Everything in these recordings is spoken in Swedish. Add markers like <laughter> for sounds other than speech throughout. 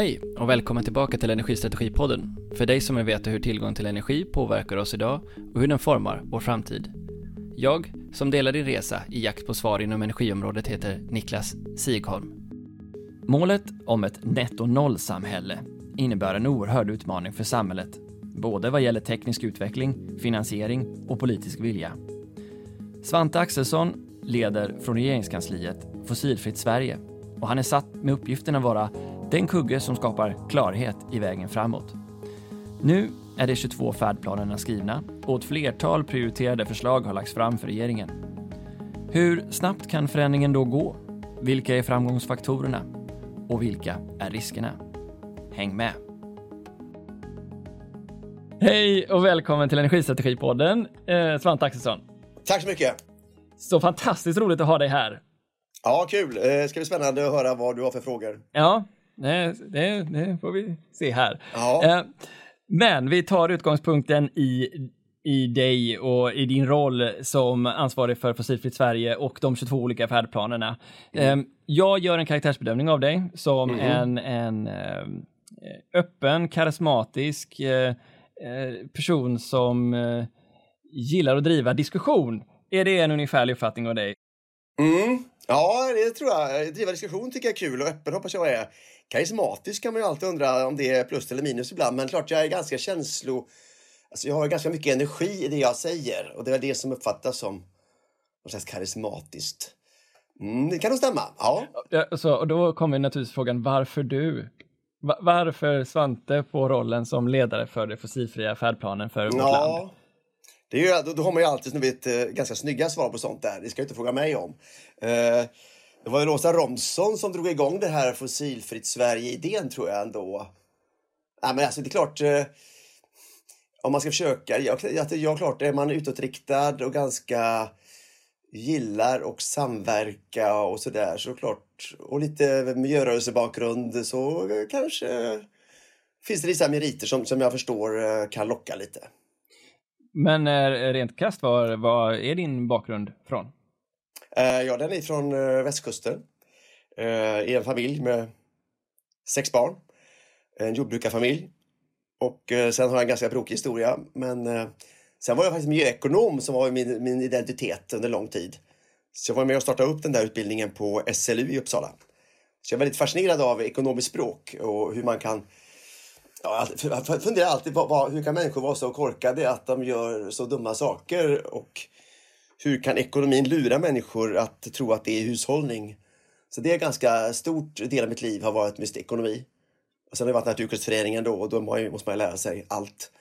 Hej och välkommen tillbaka till Energistrategipodden. För dig som vill veta hur tillgång till energi påverkar oss idag och hur den formar vår framtid. Jag, som delar din resa i jakt på svar inom energiområdet, heter Niklas Sigholm. Målet om ett netto noll-samhälle innebär en oerhörd utmaning för samhället, både vad gäller teknisk utveckling, finansiering och politisk vilja. Svante Axelsson leder från regeringskansliet Fossilfritt Sverige och han är satt med uppgiften att vara den kugge som skapar klarhet i vägen framåt. Nu är de 22 färdplanerna skrivna och ett flertal prioriterade förslag har lagts fram för regeringen. Hur snabbt kan förändringen då gå? Vilka är framgångsfaktorerna? Och vilka är riskerna? Häng med! Hej och välkommen till Energistrategipodden, eh, Svante Axelsson. Tack så mycket! Så fantastiskt roligt att ha dig här. Ja, kul. Det ska bli spännande att höra vad du har för frågor. Ja, det, det, det får vi se här. Ja. Eh, men vi tar utgångspunkten i, i dig och i din roll som ansvarig för Fossilfritt Sverige och de 22 olika färdplanerna. Eh, jag gör en karaktärsbedömning av dig som en, en eh, öppen, karismatisk eh, person som gillar att driva diskussion. Är det en ungefärlig uppfattning av dig? Mm. Ja, det tror jag. Driva diskussion tycker jag är kul och öppen hoppas jag är. Karismatisk kan man ju alltid undra om det är plus eller minus ibland, men klart jag är ganska känslo... Alltså jag har ganska mycket energi i det jag säger och det är det som uppfattas som något slags karismatiskt. Mm, det kan nog stämma, ja. Ja, Så, och då kommer naturligtvis frågan, varför du? Va- varför Svante på rollen som ledare för det fossilfria färdplanen för vårt land? Ja, det är ju, då, då har man ju alltid vet, eh, ganska snygga svar på sånt där. Det ska jag inte fråga mig om. Eh, det var ju Rosa Romson som drog igång det här fossilfritt Sverige-idén tror jag ändå. Nej, men alltså det är klart. Eh, om man ska försöka. Jag, jag, jag klart är man utåtriktad och ganska gillar och samverka och sådär så klart. Och lite miljörörelsebakgrund så eh, kanske finns det vissa meriter som, som jag förstår eh, kan locka lite. Men eh, rent krasst, var, var är din bakgrund från? Eh, ja, den är från eh, västkusten. Eh, I en familj med sex barn. En jordbrukarfamilj. Och sen har jag en ganska brokig historia. Men sen var jag faktiskt miljöekonom som var min, min identitet under lång tid. Så jag var med och startade upp den där utbildningen på SLU i Uppsala. Så jag är väldigt fascinerad av ekonomiskt språk och hur man kan Ja, jag funderar alltid på vad, hur kan människor vara så korkade att de gör så dumma saker och hur kan ekonomin lura människor att tro att det är hushållning? Så det är en ganska stort del av mitt liv har varit just ekonomi. Och sen har jag varit Naturskyddsföreningen då och då måste man lära sig allt.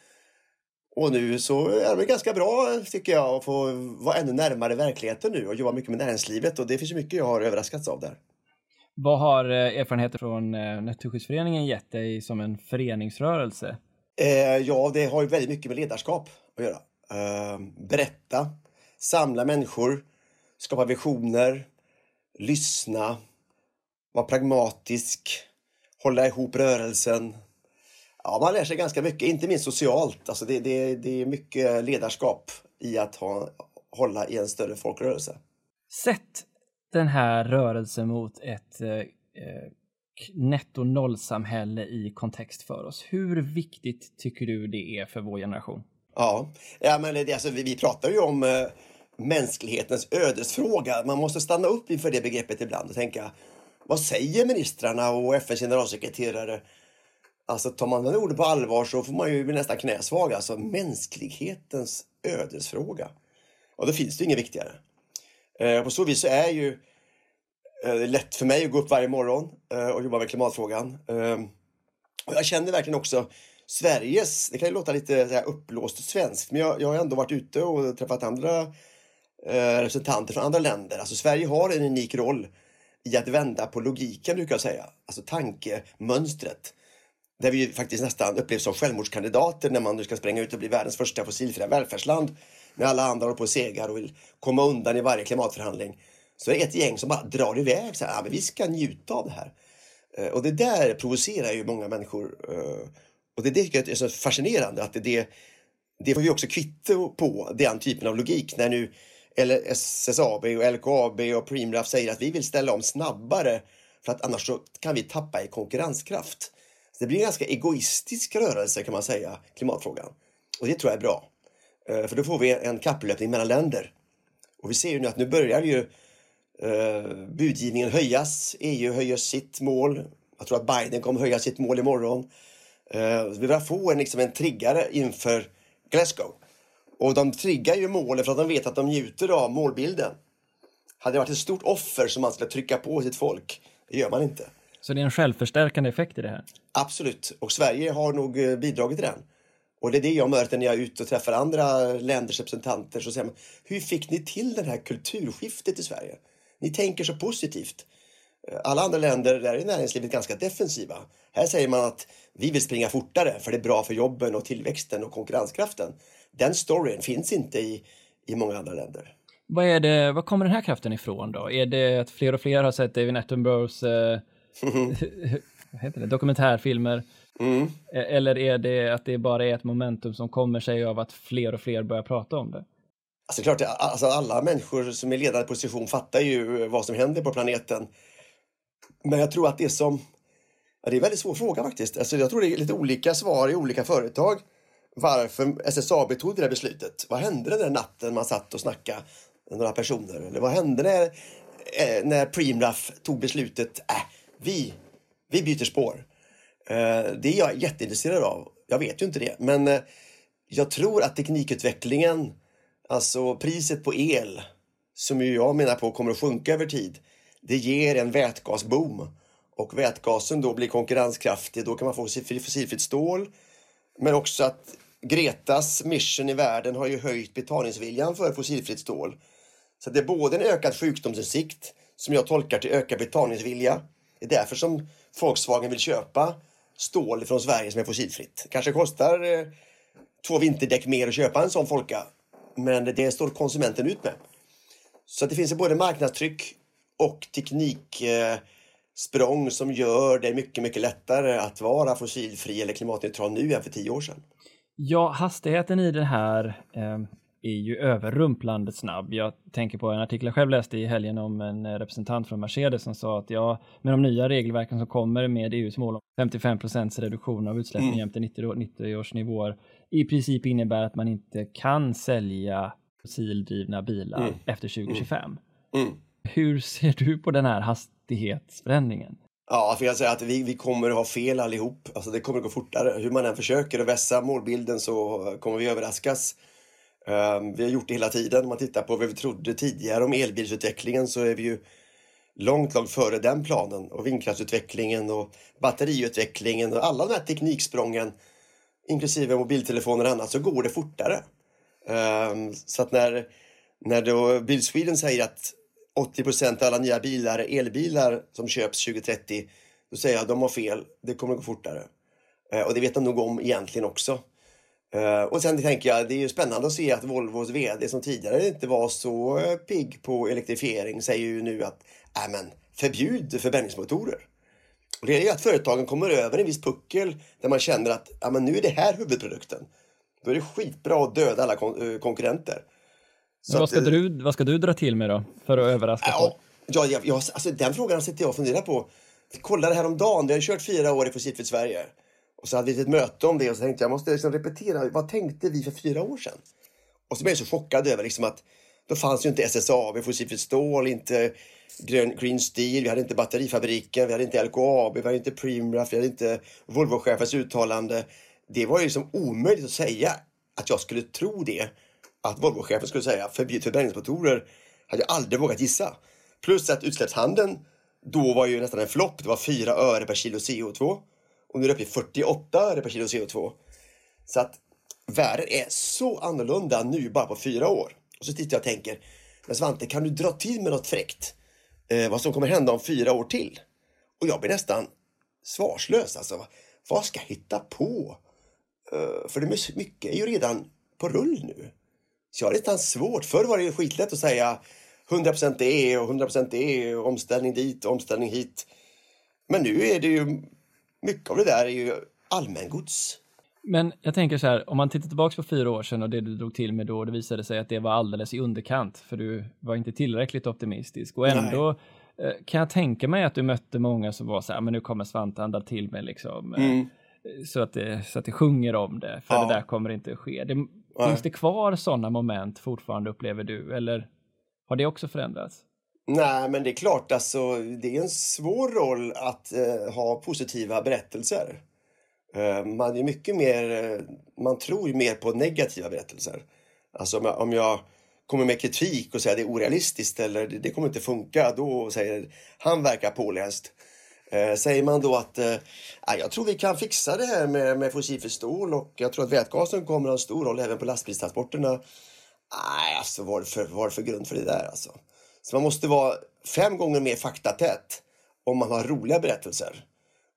Och nu så är det ganska bra tycker jag att få vara ännu närmare verkligheten nu och jobba mycket med näringslivet och det finns ju mycket jag har överraskats av där. Vad har eh, erfarenheter från eh, Naturskyddsföreningen gett dig som en föreningsrörelse? Eh, ja, det har ju väldigt mycket med ledarskap att göra. Eh, berätta, samla människor, skapa visioner, lyssna, vara pragmatisk, hålla ihop rörelsen. Ja, man lär sig ganska mycket, inte minst socialt. Alltså det, det, det är mycket ledarskap i att ha, hålla i en större folkrörelse. Sätt den här rörelsen mot ett eh, netto noll-samhälle i kontext för oss. Hur viktigt tycker du det är för vår generation? Ja, ja men det, alltså, vi, vi pratar ju om eh, mänsklighetens ödesfråga. Man måste stanna upp inför det begreppet ibland och tänka vad säger ministrarna och FNs generalsekreterare? Alltså tar man den orden på allvar så får man ju bli nästan knäsvag. Alltså mänsklighetens ödesfråga. Och då finns det inget viktigare. Eh, på så vis så är ju eh, det lätt för mig att gå upp varje morgon eh, och jobba med klimatfrågan. Eh, och jag känner verkligen också Sveriges, det kan ju låta lite så här uppblåst svenskt, men jag, jag har ändå varit ute och träffat andra Eh, representanter från andra länder. Alltså Sverige har en unik roll i att vända på logiken brukar jag säga, alltså tankemönstret. Där vi ju faktiskt nästan upplevs som självmordskandidater när man nu ska spränga ut och bli världens första fossilfria välfärdsland. När alla andra håller på och segar och vill komma undan i varje klimatförhandling. Så är det ett gäng som bara drar iväg. Så här, ah, men vi ska njuta av det här. Eh, och det där provocerar ju många människor. Eh, och det är jag är så fascinerande. Att det, det, det får vi också kvitto på, den typen av logik. När nu eller SSAB och LKAB och Preemraff säger att vi vill ställa om snabbare för att annars så kan vi tappa i konkurrenskraft. Det blir en ganska egoistisk rörelse kan man säga, klimatfrågan. Och det tror jag är bra. Eh, för då får vi en kapplöpning mellan länder. Och vi ser ju nu att nu börjar ju eh, budgivningen höjas. EU höjer sitt mål. Jag tror att Biden kommer höja sitt mål imorgon. Eh, vi börjar få en, liksom en triggare inför Glasgow. Och de triggar ju målen för att de vet att de njuter av målbilden. Hade det varit ett stort offer som man skulle trycka på sitt folk, det gör man inte. Så det är en självförstärkande effekt i det här? Absolut, och Sverige har nog eh, bidragit till den. Och det är det jag möter när jag är ute och träffar andra länders representanter. Så säger man, hur fick ni till det här kulturskiftet i Sverige? Ni tänker så positivt. Alla andra länder där är näringslivet ganska defensiva. Här säger man att vi vill springa fortare för det är bra för jobben och tillväxten och konkurrenskraften. Den storyn finns inte i, i många andra länder. Vad, är det, vad kommer den här kraften ifrån då? Är det att fler och fler har sett David Attenboroughs eh, <laughs> det, dokumentärfilmer? Mm. Eh, eller är det att det bara är ett momentum som kommer sig av att fler och fler börjar prata om det? Alltså klart, alltså alla människor som är ledande position fattar ju vad som händer på planeten. Men jag tror att det som... Ja, det är en väldigt svår fråga faktiskt. Alltså jag tror det är lite olika svar i olika företag varför SSAB tog det där beslutet. Vad hände den där natten man satt och snackade med några personer? Eller vad hände när, eh, när Preemraff tog beslutet? Äh, vi, vi byter spår. Eh, det är jag jätteintresserad av. Jag vet ju inte det, men eh, jag tror att teknikutvecklingen, alltså priset på el, som ju jag menar på kommer att sjunka över tid, det ger en vätgasboom. Och vätgasen då blir konkurrenskraftig, då kan man få fossilfritt stål. Men också att Gretas mission i världen har ju höjt betalningsviljan för fossilfritt stål. Så det är både en ökad sjukdomsinsikt som jag tolkar till ökad betalningsvilja. Det är därför som Volkswagen vill köpa stål från Sverige som är fossilfritt. kanske kostar eh, två vinterdäck mer att köpa en sån Folka. Men det står konsumenten ut med. Så det finns både marknadstryck och tekniksprång eh, som gör det mycket, mycket lättare att vara fossilfri eller klimatneutral nu än för tio år sedan. Ja, hastigheten i det här eh, är ju överrumplande snabb. Jag tänker på en artikel jag själv läste i helgen om en representant från Mercedes som sa att ja, med de nya regelverken som kommer med EUs mål om 55 procents reduktion av utsläppen mm. jämte 90, 90 års nivåer i princip innebär att man inte kan sälja fossildrivna bilar mm. efter 2025. Mm. Hur ser du på den här hastighetsförändringen? Ja, för jag säga att vi, vi kommer att ha fel allihop. Alltså det kommer att gå fortare. Hur man än försöker att vässa målbilden så kommer vi överraskas. Um, vi har gjort det hela tiden. Om man tittar på vad vi trodde tidigare om elbilsutvecklingen så är vi ju långt, långt före den planen. Och vindkraftsutvecklingen och batteriutvecklingen och alla de här tekniksprången inklusive mobiltelefoner och annat så går det fortare. Um, så att när, när då Bil Sweden säger att 80 procent av alla nya bilar är elbilar som köps 2030. Då säger jag att de har fel. Det kommer att gå fortare. Eh, och det vet de nog om egentligen också. Eh, och sen tänker jag, det är ju spännande att se att Volvos VD som tidigare inte var så eh, pigg på elektrifiering säger ju nu att äh, men, förbjud förbränningsmotorer. Och det är ju att företagen kommer över en viss puckel där man känner att men nu är det här huvudprodukten. Då är det skitbra att döda alla kon konkurrenter. Vad ska, att, du, vad ska du dra till med då, för att överraska ja, Ja, jag, jag, alltså, den frågan sitter jag och funderar på. Jag kollade häromdagen, vi har kört fyra år i Fossilfritt Sverige. Och så hade vi ett möte om det och så tänkte jag måste liksom repetera, vad tänkte vi för fyra år sedan? Och så blev jag så chockad över liksom att då fanns ju inte SSAB, Fossilfritt Stål, inte Grön, Green Steel, vi hade inte batterifabriken, vi hade inte LKAB, vi hade inte Preemraff, vi hade inte Volvo-chefens uttalande. Det var ju liksom omöjligt att säga att jag skulle tro det att Volvochefen skulle säga förbjud förbränningsmotorer hade jag aldrig vågat gissa. Plus att utsläppshandeln då var ju nästan en flopp. Det var 4 öre per kilo CO2 och nu är det uppe i 48 öre per kilo CO2. Så att världen är så annorlunda nu bara på fyra år. Och så tittar jag och tänker, men Svante, kan du dra till med något fräckt? Eh, vad som kommer hända om fyra år till? Och jag blir nästan svarslös. Alltså, vad ska jag hitta på? Eh, för det mycket är ju redan på rull nu. Så jag har nästan svårt. Förr var det skitlätt att säga 100% det och 100% det och omställning dit och omställning hit. Men nu är det ju mycket av det där är ju allmängods. Men jag tänker så här, om man tittar tillbaka på fyra år sedan och det du drog till med då, det visade sig att det var alldeles i underkant, för du var inte tillräckligt optimistisk och ändå eh, kan jag tänka mig att du mötte många som var så här, men nu kommer Svante han till mig liksom. Eh, mm. Så att, det, så att det sjunger om det, för ja. det där kommer inte att ske. Det, finns det kvar sådana moment fortfarande upplever du, eller har det också förändrats? Nej, men det är klart, alltså, det är en svår roll att eh, ha positiva berättelser. Eh, man är mycket mer, eh, man tror mer på negativa berättelser. Alltså om jag, om jag kommer med kritik och säger att det är orealistiskt eller det, det kommer inte funka, då säger han verkar påläst. Eh, säger man då att eh, ah, jag tror vi kan fixa det här med, med fossilfritt stål och jag tror att vätgasen kommer att ha en stor roll även på lastbilstransporterna. Nej, alltså vad för, vad för grund för det där alltså? Så man måste vara fem gånger mer faktatät om man har roliga berättelser.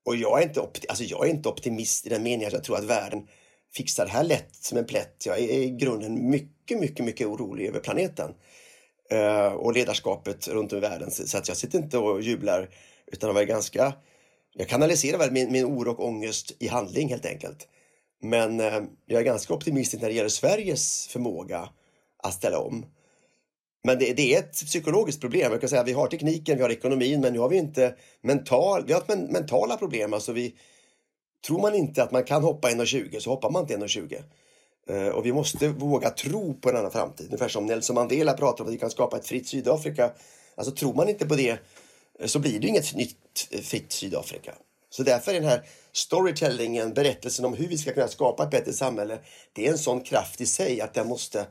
Och jag är, inte opti- alltså jag är inte optimist i den meningen att jag tror att världen fixar det här lätt som en plätt. Jag är i grunden mycket, mycket, mycket orolig över planeten eh, och ledarskapet runt om i världen. Så att jag sitter inte och jublar utan jag ganska... Jag kanaliserar väl min, min oro och ångest i handling helt enkelt. Men eh, jag är ganska optimistisk när det gäller Sveriges förmåga att ställa om. Men det, det, är ett psykologiskt problem. Jag kan säga vi har tekniken, vi har ekonomin, men nu har vi inte mental, vi har men, mentala problem. Alltså vi, tror man inte att man kan hoppa 1,20 så hoppar man inte 1,20. Eh, och vi måste våga tro på en annan framtid. Ungefär som Nelson Mandela pratar om att vi kan skapa ett fritt Sydafrika. Alltså tror man inte på det så blir det inget nytt fritt Sydafrika. Så därför är den här storytellingen, berättelsen om hur vi ska kunna skapa ett bättre samhälle, det är en sån kraft i sig att den måste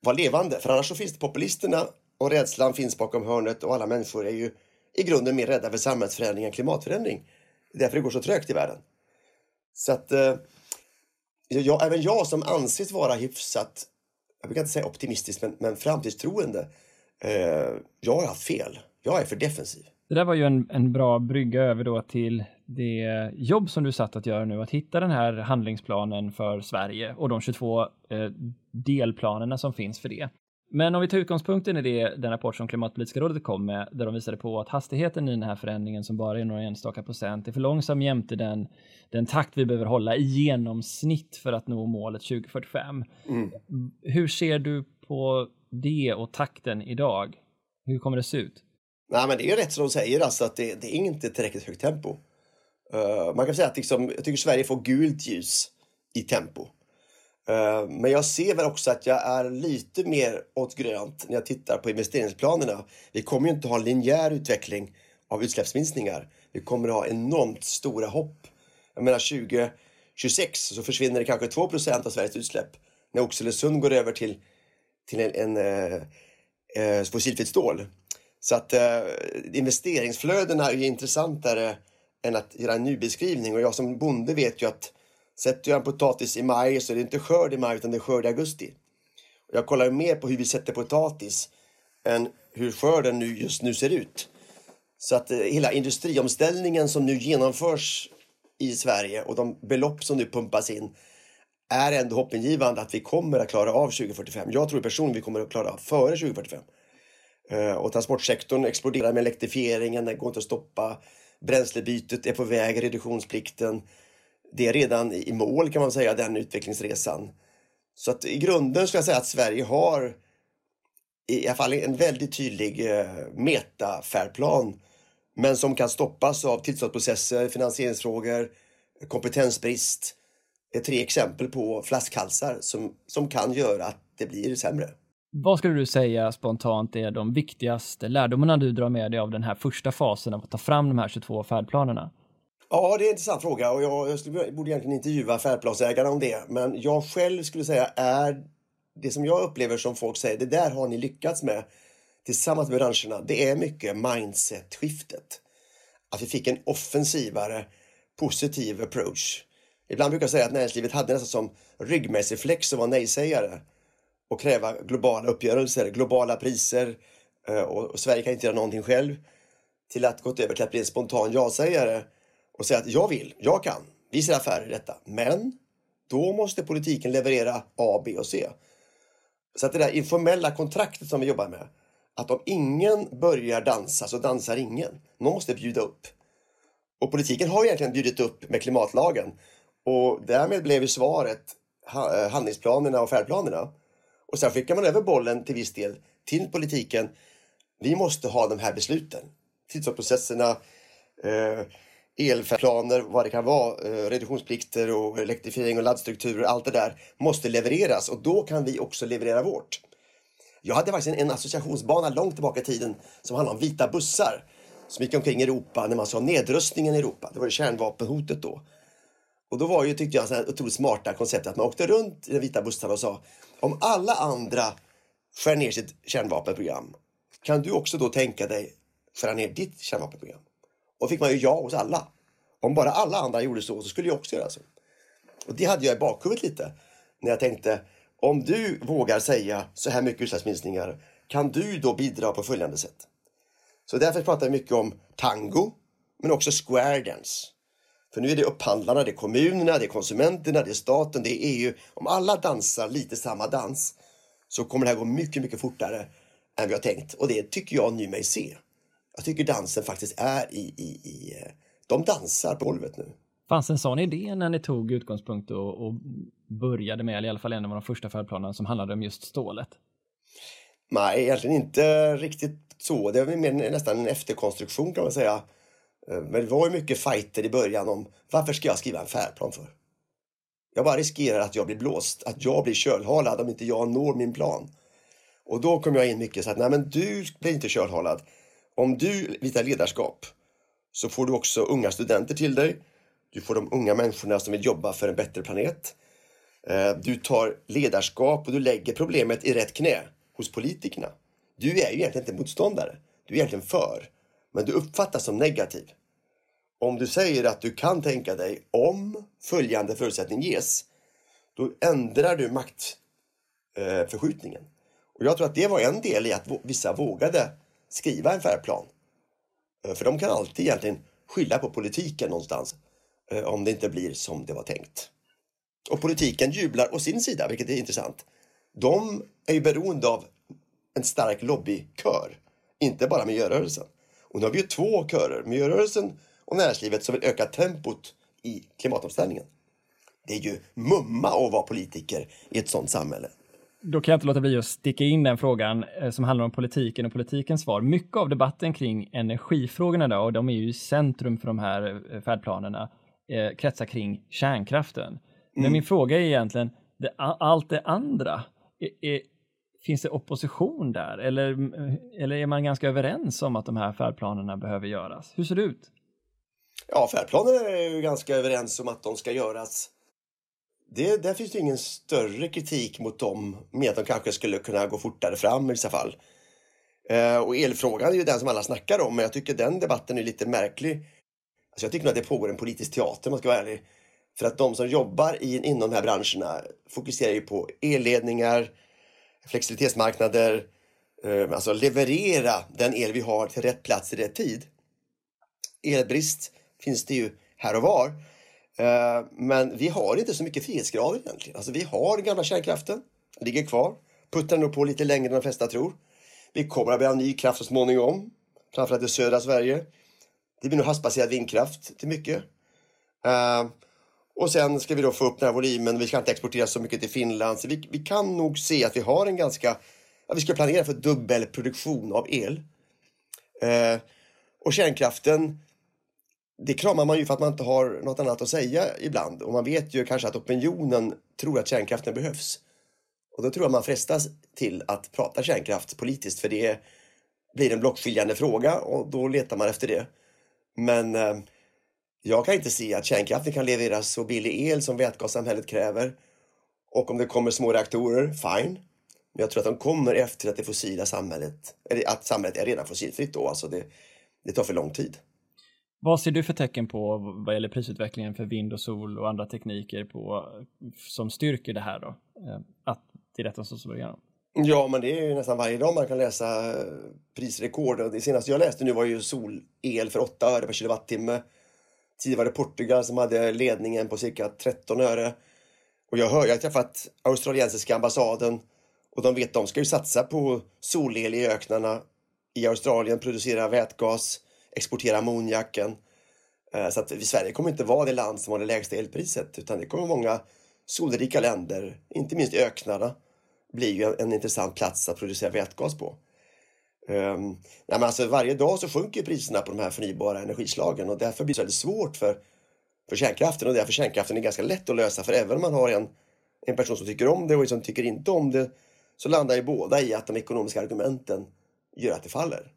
vara levande. För annars så finns det populisterna och rädslan finns bakom hörnet och alla människor är ju i grunden mer rädda för samhällsförändring än klimatförändring. Det är därför det går så trögt i världen. Så att eh, jag, även jag som anses vara hyfsat, jag brukar inte säga optimistisk, men, men framtidstroende. Eh, jag har haft fel. Jag är för defensiv. Det där var ju en, en bra brygga över då till det jobb som du satt att göra nu, att hitta den här handlingsplanen för Sverige och de 22 eh, delplanerna som finns för det. Men om vi tar utgångspunkten i det, den rapport som Klimatpolitiska rådet kom med, där de visade på att hastigheten i den här förändringen som bara är några enstaka procent är för långsam jämte den, den takt vi behöver hålla i genomsnitt för att nå målet 2045. Mm. Hur ser du på det och takten idag? Hur kommer det se ut? Nej, men det är rätt som de säger, alltså att det, det är inte tillräckligt högt tempo. Uh, man kan säga att liksom, jag tycker Sverige får gult ljus i tempo. Uh, men jag ser väl också att jag är lite mer åt grönt när jag tittar på investeringsplanerna. Vi kommer ju inte ha linjär utveckling av utsläppsminskningar. Vi kommer att ha enormt stora hopp. Jag menar 2026 så försvinner det kanske 2% av Sveriges utsläpp när Oxelösund går över till, till en, en en, en fossilfritt stål. Så att eh, investeringsflödena är ju intressantare än att göra en nybeskrivning. Och jag som bonde vet ju att sätter jag en potatis i maj så är det inte skörd i maj utan det är skörd i augusti. Och jag kollar mer på hur vi sätter potatis än hur skörden nu just nu ser ut. Så att eh, hela industriomställningen som nu genomförs i Sverige och de belopp som nu pumpas in är ändå hoppingivande att vi kommer att klara av 2045. Jag tror personligen vi kommer att klara av före 2045. Eh, och transportsektorn exploderar med elektrifieringen, den går inte att stoppa. Bränslebytet är på väg, reduktionsplikten. Det är redan i mål kan man säga, den utvecklingsresan. Så att i grunden ska jag säga att Sverige har i alla fall en väldigt tydlig eh, metafärdplan men som kan stoppas av tillståndsprocesser, finansieringsfrågor, kompetensbrist. Det är tre exempel på flaskhalsar som, som kan göra att det blir sämre. Vad skulle du säga spontant är de viktigaste lärdomarna du drar med dig av den här första fasen av att ta fram de här 22 färdplanerna? Ja, det är en intressant fråga och jag, jag skulle, borde egentligen intervjua färdplansägarna om det. Men jag själv skulle säga är det som jag upplever som folk säger, det där har ni lyckats med tillsammans med branscherna. Det är mycket mindset-skiftet. Att vi fick en offensivare, positiv approach. Ibland brukar jag säga att näringslivet hade nästan som ryggmärgsreflex att vara nej-sägare och kräva globala uppgörelser, globala priser eh, och, och, Sverige kan inte göra någonting själv till att gått över till att bli en spontan ja-sägare och säga att jag vill, jag kan, vi ser affärer i detta. Men då måste politiken leverera A, B och C. Så att det där informella kontraktet som vi jobbar med, att om ingen börjar dansa så dansar ingen. Någon måste bjuda upp. Och politiken har egentligen bjudit upp med klimatlagen och därmed blev ju svaret eh, handlingsplanerna och färdplanerna. Och sen skickar man över bollen till viss del till politiken Vi måste ha de här besluten. Tillståndsprocesserna, eh, elplaner, vad det kan vara, eh, reduktionsplikter och elektrifiering och laddstrukturer, allt det där måste levereras och då kan vi också leverera vårt. Jag hade faktiskt en, associationsbana långt tillbaka i tiden som handlade om vita bussar som gick omkring i Europa när man sa nedrustningen i Europa. Det var ju kärnvapenhotet då. Och då var ju, tyckte jag, ett otroligt smarta koncept att man åkte runt i de vita bussarna och sa om alla andra skär ner sitt kärnvapenprogram, kan du också då tänka dig skära ner ditt kärnvapenprogram? Och fick man ju ja hos alla. Om bara alla andra gjorde så, så skulle jag också göra så. Och det hade jag i bakhuvudet lite när jag tänkte om du vågar säga så här mycket utsläppsminskningar, kan du då bidra på följande sätt? Så därför pratar vi mycket om tango, men också square dance. För nu är det upphandlarna, det är kommunerna, det är konsumenterna, det är staten, det är EU. Om alla dansar lite samma dans så kommer det här gå mycket, mycket fortare än vi har tänkt. Och det tycker jag nu mig se. Jag tycker dansen faktiskt är i, i, i de dansar på golvet nu. Fanns en sån idé när ni tog utgångspunkt och, och började med, eller i alla fall en av de första färdplanerna som handlade om just stålet? Nej, egentligen inte riktigt så. Det var mer nästan en efterkonstruktion kan man säga. Eh, men det var ju mycket fighter i början om varför ska jag skriva en färdplan för? Jag bara riskerar att jag blir blåst, att jag blir kölhalad om inte jag når min plan. Och då kom jag in mycket så att nej men du blir inte kölhalad. Om du visar ledarskap så får du också unga studenter till dig. Du får de unga människorna som vill jobba för en bättre planet. Eh, du tar ledarskap och du lägger problemet i rätt knä hos politikerna. Du är ju egentligen inte motståndare. Du är egentligen för. Men du uppfattas som negativ. Om du säger att du kan tänka dig om följande förutsättning ges, då ändrar du maktförskjutningen. Eh, Och jag tror att det var en del i att vissa vågade skriva en färdplan. Eh, för de kan alltid egentligen skylla på politiken någonstans eh, om det inte blir som det var tänkt. Och politiken jublar å sin sida, vilket är intressant. De är ju beroende av en stark lobbykör, inte bara miljörörelsen. Och nu har vi ju två körer, miljörörelsen och näringslivet, som vill öka tempot i klimatomställningen. Det är ju mumma att vara politiker i ett sådant samhälle. Då kan jag inte låta bli att sticka in den frågan eh, som handlar om politiken och politikens svar. Mycket av debatten kring energifrågorna då, och de är ju i centrum för de här eh, färdplanerna, eh, kretsar kring kärnkraften. Men mm. min fråga är egentligen, det, allt det andra, är, finns det opposition där? Eller, eh, eller är man ganska överens om att de här färdplanerna behöver göras? Hur ser det ut? Ja, färdplanerna är ju ganska överens om att de ska göras. Det, där finns det ingen större kritik mot dem, med att de kanske skulle kunna gå fortare fram i vissa fall. Eh, och elfrågan är ju den som alla snackar om, men jag tycker den debatten är lite märklig. Alltså jag tycker nog att det pågår en politisk teater om man ska vara ärlig. För att de som jobbar i, inom de här branscherna fokuserar ju på elledningar, flexibilitetsmarknader, eh, alltså leverera den el vi har till rätt plats i rätt tid. Elbrist finns det ju här och var. Eh, men vi har inte så mycket frihetsgrader egentligen. Alltså vi har den gamla kärnkraften, ligger kvar, puttar nog på lite längre än de flesta tror. Vi kommer att behöva ny kraft så småningom, framförallt i södra Sverige. Det blir nog havsbaserad vindkraft till mycket. Eh, och sen ska vi då få upp den här volymen. Vi ska inte exportera så mycket till Finland. Så vi, vi kan nog se att vi har en ganska... Vi ska planera för dubbelproduktion av el. Eh, och kärnkraften det kramar man ju för att man inte har något annat att säga ibland. Och man vet ju kanske att opinionen tror att kärnkraften behövs. Och då tror jag man frestas till att prata kärnkraft politiskt för det blir en blockskiljande fråga och då letar man efter det. Men eh, jag kan inte se att kärnkraften kan leverera så billig el som vätgassamhället kräver. Och om det kommer små reaktorer, fine. Men jag tror att de kommer efter att det fossila samhället, eller att samhället är redan fossilfritt då. Alltså det, det tar för lång tid. Vad ser du för tecken på vad gäller prisutvecklingen för vind och sol och andra tekniker på, som styrker det här då? Eh, att det är detta som slår igenom? Ja, men det är ju nästan varje dag man kan läsa eh, prisrekord. Det senaste jag läste nu var ju solel för 8 öre per kilowattimme. Tidigare var det Portugal som hade ledningen på cirka 13 öre. Och jag hör, jag har träffat australiensiska ambassaden och de vet de ska ju satsa på solel i öknarna i Australien, producera vätgas exportera ammoniaken. Eh, så att Sverige kommer inte vara det land som har det lägsta elpriset utan det kommer många solrika länder, inte minst öknarna, blir ju en, intressant plats att producera vätgas på. Um, nej, men alltså, varje dag så sjunker priserna på de här förnybara energislagen och därför blir det väldigt svårt för, för kärnkraften och därför kärnkraften är ganska lätt att lösa för även om man har en, en person som tycker om det och en som tycker inte om det så landar ju båda i att de ekonomiska argumenten gör att det faller.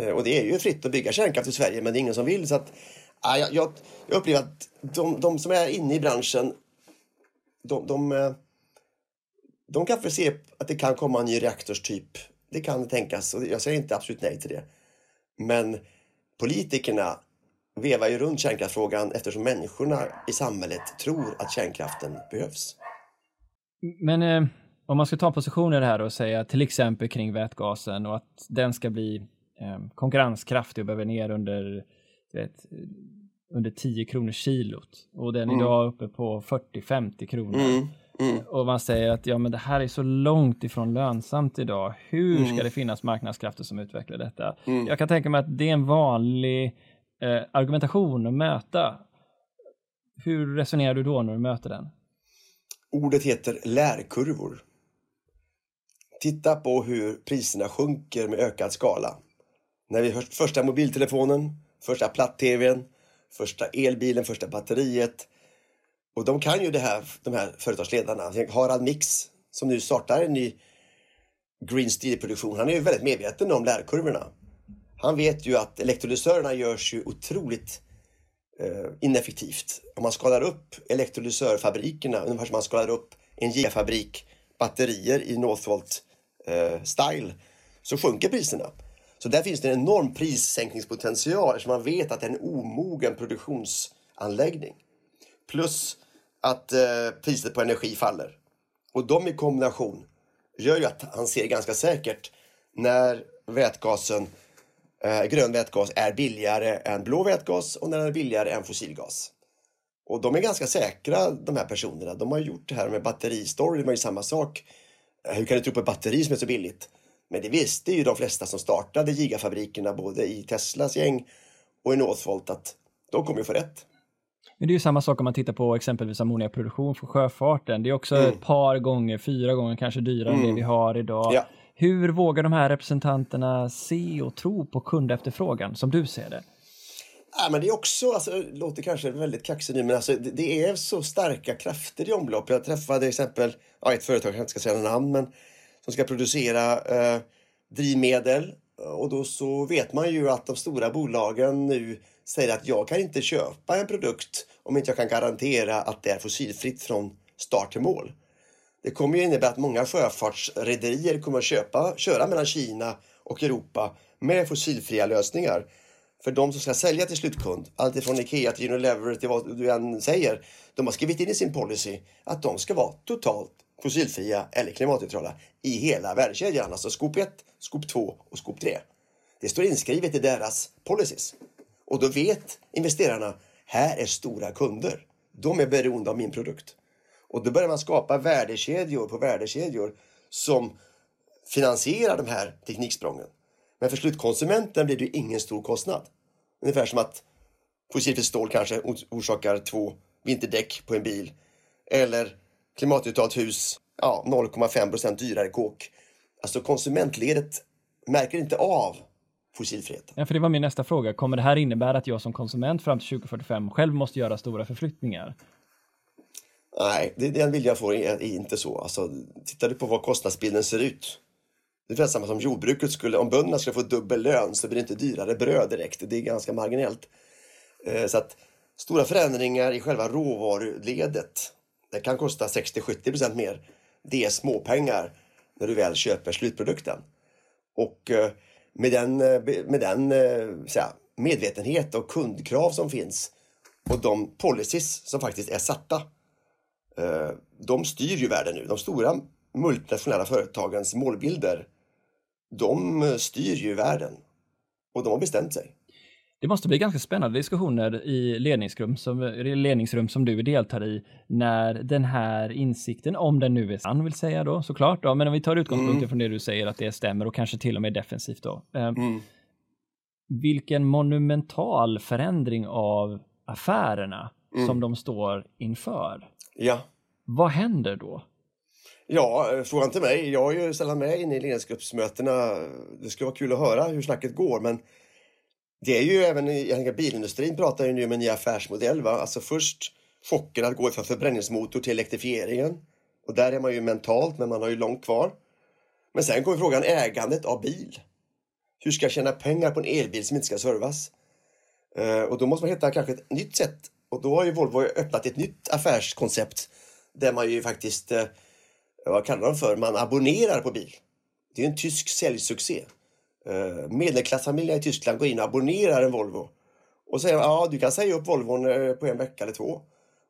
Uh, och det är ju fritt att bygga kärnkraft i Sverige men det är ingen som vill så att uh, jag, jag, jag upplever att de, de som är inne i branschen de, de, eh, de kan förse se att det kan komma en ny reaktorstyp. Det kan tänkas och jag säger inte absolut nej till det. Men politikerna vevar ju runt kärnkraftsfrågan eftersom människorna i samhället tror att kärnkraften behövs. Men eh, om man ska ta positioner här och säga till exempel kring vätgasen och att den ska bli eh, konkurrenskraftig och behöver ner under vet, under 10 kronor kilot och den mm. idag uppe på 40-50 kronor. Mm. Mm. Och man säger att ja, men det här är så långt ifrån lönsamt idag. Hur ska mm. det finnas marknadskrafter som utvecklar detta? Mm. Jag kan tänka mig att det är en vanlig eh, argumentation att möta. Hur resonerar du då när du möter den? Ordet heter lärkurvor. Titta på hur priserna sjunker med ökad skala. När vi hört första mobiltelefonen, första platt-tvn, första elbilen, första batteriet. Och de kan ju det här, de här företagsledarna. Harald Mix som nu startar en ny Green Steel-produktion. Han är ju väldigt medveten om lärkurvorna. Han vet ju att elektrolysörerna görs ju otroligt eh, ineffektivt. Om man skalar upp elektrolysörfabrikerna, ungefär som man skalar upp en fabrik batterier i Northvolt eh, style, så sjunker priserna. Så där finns det en enorm prissänkningspotential eftersom man vet att det är en omogen produktionsanläggning. Plus att eh, priset på energi faller. Och de i kombination gör ju att han ser ganska säkert när vätgasen, eh, grön vätgas är billigare än blå vätgas och när den är billigare än fossilgas. Och de är ganska säkra de här personerna. De har gjort det här med batteristory, det var ju samma sak. Eh, hur kan du tro på ett batteri som är så billigt? Men det visste ju de flesta som startade gigafabrikerna både i Teslas gäng och i Northvolt att de kommer ju få rätt. Men det är ju samma sak om man tittar på exempelvis ammoniakproduktion för sjöfarten. Det är också mm. ett par gånger, fyra gånger kanske dyrare mm. än det mm. vi har idag. Ja. Hur vågar de här representanterna se och tro på kundefterfrågan som du ser det? Ja, men det är också, alltså, det låter kanske väldigt kaxigt nu, men alltså, det, det, är så starka krafter i omlopp. Jag träffade till exempel ja, ett företag, jag inte ska säga namn, men som ska producera eh, drivmedel. Och då så vet man ju att de stora bolagen nu säger att jag kan inte köpa en produkt om inte jag kan garantera att det är fossilfritt från start till mål. Det kommer ju innebära att många sjöfartsrederier kommer att köpa, köra mellan Kina och Europa med fossilfria lösningar. För de som ska sälja till slutkund, alltifrån Ikea till Unilever till vad du än säger, de har skrivit in i sin policy att de ska vara totalt fossilfria eller klimatneutrala i hela värdekedjan. Alltså skop 1, skop 2 och skop 3. Det står inskrivet i deras policies. Och då vet investerarna, här är stora kunder. De är beroende av min produkt. Och då börjar man skapa värdekedjor på värdekedjor som finansierar de här tekniksprången. Men för slutkonsumenten blir det ingen stor kostnad. Ungefär som att fossilfritt stål kanske orsakar två vinterdäck på en bil. Eller klimatneutralt hus, ja, 0,5 procent dyrare kåk. Alltså konsumentledet märker inte av fossilfriheten. Ja, för det var min nästa fråga. Kommer det här innebära att jag som konsument fram till 2045 själv måste göra stora förflyttningar? Nej, det, den vill jag få är inte så. Alltså, tittar du på vad kostnadsbilden ser ut. Det är samma som jordbruket skulle, om bönderna skulle få dubbel lön så blir det inte dyrare bröd direkt. Det är ganska marginellt. Eh, så att stora förändringar i själva råvaruledet det kan kosta 60-70% mer. Det är småpengar när du väl köper slutprodukten. Och eh, med den, med den eh, eh medvetenhet och kundkrav som finns och de policies som faktiskt är satta. Eh, de styr ju världen nu. De stora multinationella företagens målbilder de eh, styr ju världen. Och de har bestämt sig. Det måste bli ganska spännande diskussioner i ledningsrum som, ledningsrum som du deltar i när den här insikten, om den nu är sann vill säga då såklart, då, men om vi tar utgångspunkten mm. från det du säger att det stämmer och kanske till och med defensivt då. Eh, mm. Vilken monumental förändring av affärerna mm. som de står inför. Ja. Vad händer då? Ja, eh, frågan till mig. Jag är ju sällan med inne i ledningsgruppsmötena. Det skulle vara kul att höra hur snacket går, men det är ju även, jag tänker bilindustrin pratar ju nu om en ny affärsmodell. Va? Alltså först chocken att gå från förbränningsmotor till elektrifieringen. Och där är man ju mentalt, men man har ju långt kvar. Men sen kommer frågan ägandet av bil. Hur ska jag tjäna pengar på en elbil som inte ska servas? Eh, och då måste man hitta kanske ett nytt sätt. Och då har ju Volvo öppnat ett nytt affärskoncept där man ju faktiskt, eh, vad kallar de för, man abonnerar på bil. Det är en tysk säljsuccé. Eh, Medelklassfamiljerna i Tyskland går in och abonnerar en Volvo. Och säger ja, du kan säga upp Volvon eh, på en vecka eller två.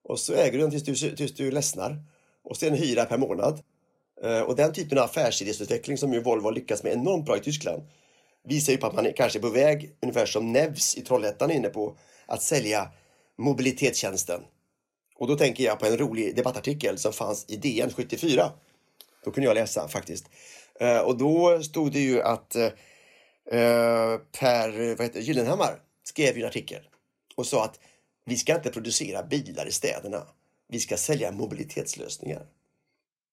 Och så äger du den tills du, tills du ledsnar. Och sen hyra per månad. Eh, och den typen av affärsidésutveckling som ju Volvo har lyckats med enormt bra i Tyskland visar ju på att man är kanske är på väg, ungefär som Nevs i Trollhättan är inne på, att sälja mobilitetstjänsten. Och då tänker jag på en rolig debattartikel som fanns i DN 74. Då kunde jag läsa faktiskt. Och då stod det ju att uh, Per vad heter, Gyllenhammar skrev en artikel och sa att vi ska inte producera bilar i städerna. Vi ska sälja mobilitetslösningar.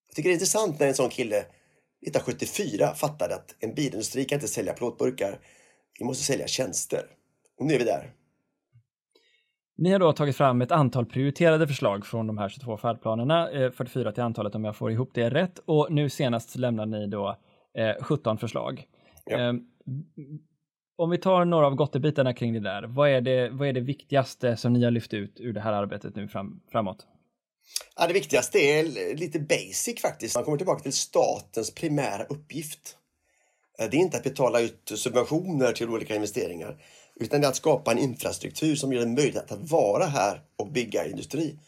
Jag tycker det är intressant när en sån kille 1974 fattade att en bilindustri kan inte sälja plåtburkar. Vi måste sälja tjänster. Och nu är vi där. Ni har då tagit fram ett antal prioriterade förslag från de här 22 färdplanerna, 44 eh, till antalet om jag får ihop det rätt. Och nu senast lämnade ni då 17 eh, förslag. Ja. Om vi tar några av gottebitarna kring det där, vad är det, vad är det viktigaste som ni har lyft ut ur det här arbetet nu fram, framåt? Ja, det viktigaste är lite basic faktiskt. Man kommer tillbaka till statens primära uppgift. Eh, det är inte att betala ut subventioner till olika investeringar utan det är att skapa en infrastruktur som gör det möjligt att vara här och bygga industri.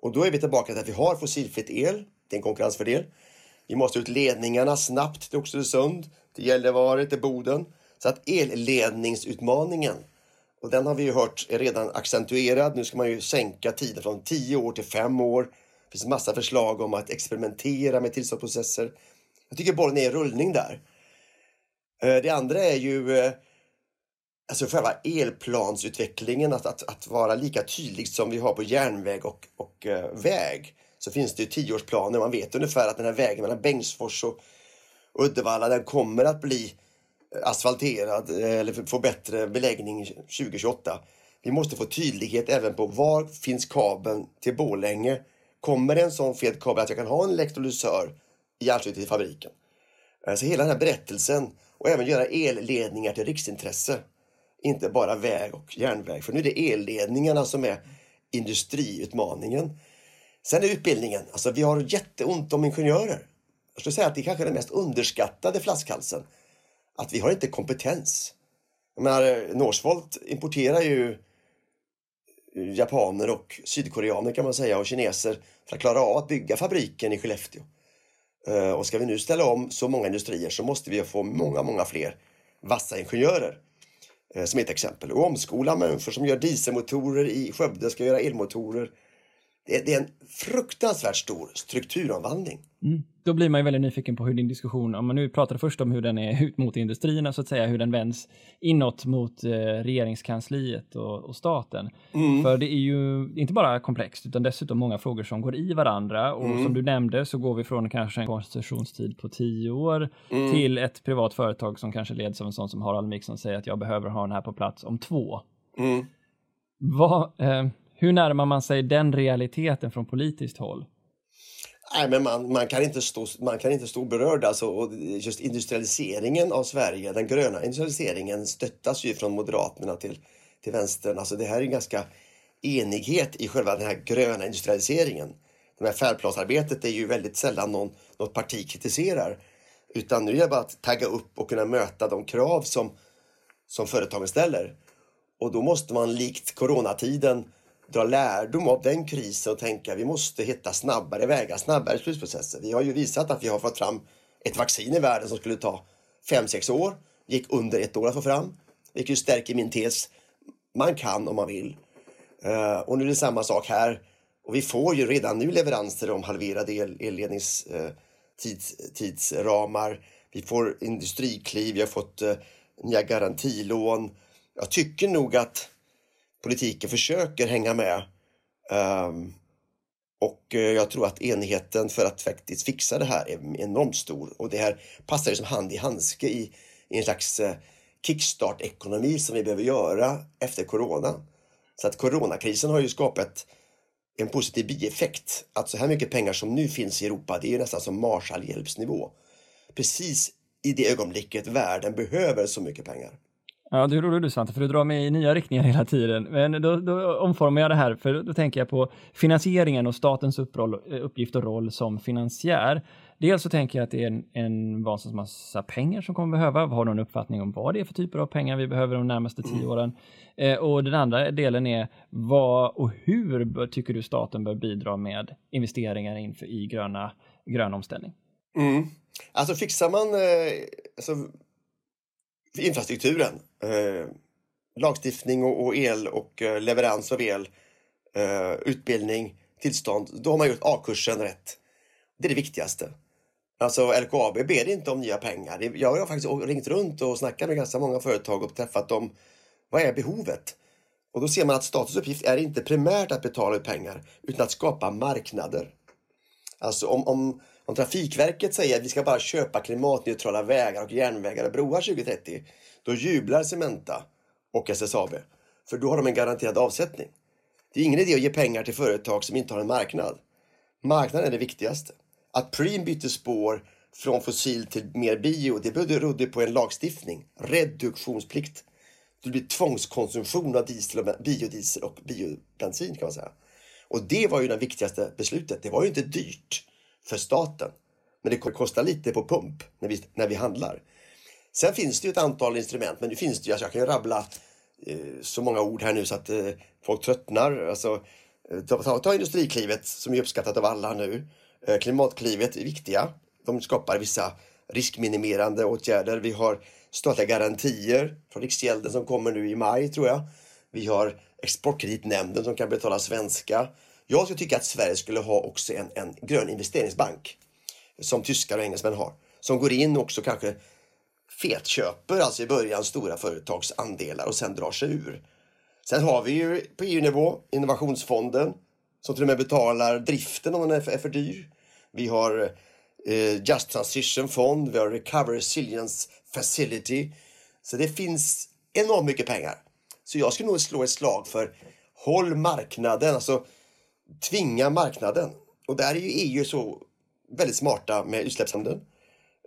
Och då är vi tillbaka till att vi har fossilfritt el. Det är en konkurrensfördel. Vi måste ut ledningarna snabbt till Oxelösund, till Gällivare, till Boden. Så att elledningsutmaningen och den har vi ju hört är redan accentuerad. Nu ska man ju sänka tiden från 10 år till 5 år. Det finns massa förslag om att experimentera med tillståndsprocesser. Jag tycker bollen är i rullning där. Eh, det andra är ju eh, alltså själva elplansutvecklingen, att, att, att vara lika tydlig som vi har på järnväg och, och eh, väg. Så finns det ju tioårsplaner. Man vet ungefär att den här vägen mellan Bengtsfors och Uddevalla, den kommer att bli asfalterad eh, eller få bättre beläggning 2028. Vi måste få tydlighet även på var finns kabeln till Borlänge? Kommer det en sån fet kabel att jag kan ha en elektrolysör i anslutning till fabriken? Eh, så hela den här berättelsen och även göra elledningar till riksintresse. Inte bara väg och järnväg, för nu är det elledningarna som är industriutmaningen. Sen är utbildningen, alltså vi har jätteont om ingenjörer. Jag skulle säga att det är kanske är den mest underskattade flaskhalsen att vi har inte kompetens. Jag menar, Northvolt importerar ju japaner och sydkoreaner kan man säga och kineser för att klara av att bygga fabriken i Skellefteå. Eh, och ska vi nu ställa om så många industrier så måste vi få många, många fler vassa ingenjörer. Eh, som ett exempel. Och omskola människor som gör dieselmotorer i Skövde ska göra elmotorer det, det är en fruktansvärt stor strukturomvandling. Mm. Då blir man ju väldigt nyfiken på hur din diskussion, om man nu pratade först om hur den är ut mot industrierna så att säga, hur den vänds inåt mot eh, regeringskansliet och, och staten. Mm. För det är ju inte bara komplext utan dessutom många frågor som går i varandra och mm. som du nämnde så går vi från kanske en koncessionstid på tio år mm. till ett privat företag som kanske leds av en sån som Harald Mix som säger att jag behöver ha den här på plats om två. Mm. Vad, eh, hur närmar man sig den realiteten från politiskt håll? Nej, men man, man, kan inte stå, man kan inte stå berörd. Alltså, och just industrialiseringen av Sverige, den gröna industrialiseringen stöttas ju från Moderaterna till, till vänstern. Alltså, det här är en ganska enighet i själva den här gröna industrialiseringen. Det här färdplansarbetet är ju väldigt sällan någon, något parti kritiserar. Utan nu är det bara att tagga upp och kunna möta de krav som, som företagen ställer. Och då måste man likt coronatiden dra lärdom av den krisen och tänka vi måste hitta snabbare vägar, snabbare beslutsprocesser. Vi har ju visat att vi har fått fram ett vaccin i världen som skulle ta 5-6 år. Gick under ett år att få fram. Vilket stärker min tes. Man kan om man vill. Eh, och nu är det samma sak här. Och vi får ju redan nu leveranser om halverade el, elledningstidsramar. Eh, vi får industrikliv, vi har fått eh, nya garantilån. Jag tycker nog att politiken försöker hänga med. Um, Och eh, jag tror att enigheten för att faktiskt fixa det här är enormt stor och det här passar ju som hand i handske i, i en slags eh, kickstart-ekonomi som vi behöver göra efter corona. Så att coronakrisen har ju skapat en positiv bieffekt. Att så här mycket pengar som nu finns i Europa, det är ju nästan som Marshallhjälpsnivå. Precis i det ögonblicket världen behöver så mycket pengar. Ja, det är roligt du Svante, för du drar mig i nya riktningar hela tiden. Men då, då omformar jag det här, för då tänker jag på finansieringen och statens upproll, uppgift och roll som finansiär. Dels så tänker jag att det är en, en vansinnigt massa pengar som kommer behöva. Har du någon uppfattning om vad det är för typer av pengar vi behöver de närmaste tio mm. åren? Eh, och den andra delen är vad och hur bör, tycker du staten bör bidra med investeringar inför i gröna, grön omställning? Mm. Alltså fixar man eh, alltså, infrastrukturen, eh, lagstiftning och, och, el och eh, leverans av el, eh, utbildning, tillstånd, då har man gjort A-kursen rätt. Det är det viktigaste. Alltså LKAB ber inte om nya pengar. Jag har faktiskt ringt runt och snackat med ganska många företag och träffat dem. Vad är behovet? Och då ser man att statens uppgift är inte primärt att betala ut pengar utan att skapa marknader. Alltså om, om, om Trafikverket säger att vi ska bara köpa klimatneutrala vägar och järnvägar och broar 2030, då jublar Cementa och SSAB. För då har de en garanterad avsättning. Det är ingen idé att ge pengar till företag som inte har en marknad. Marknaden är det viktigaste. Att Preem bytte spår från fossil till mer bio, det berodde på en lagstiftning. Reduktionsplikt. Det blir tvångskonsumtion av diesel och biodiesel och biobensin kan man säga. Och det var ju det viktigaste beslutet. Det var ju inte dyrt för staten. Men det kostar lite på pump när vi, när vi handlar. Sen finns det ju ett antal instrument, men nu finns det ju, alltså jag kan ju rabbla eh, så många ord här nu så att eh, folk tröttnar. Alltså, eh, ta, ta, ta Industriklivet som är uppskattat av alla nu. Eh, klimatklivet är viktiga. De skapar vissa riskminimerande åtgärder. Vi har statliga garantier från Riksgälden som kommer nu i maj tror jag. Vi har Exportkreditnämnden som kan betala svenska. Jag skulle tycka att Sverige skulle ha också en, en grön investeringsbank som tyskar och engelsmän har. Som går in och också kanske fetköper, alltså i början, stora företags andelar och sen drar sig ur. Sen har vi ju på EU-nivå Innovationsfonden som till och med betalar driften om den är för, är för dyr. Vi har eh, Just Transition Fond, vi har Recovery Resilience Facility. Så det finns enormt mycket pengar. Så jag skulle nog slå ett slag för håll marknaden, alltså tvinga marknaden. Och där är ju EU så väldigt smarta med utsläppshandeln.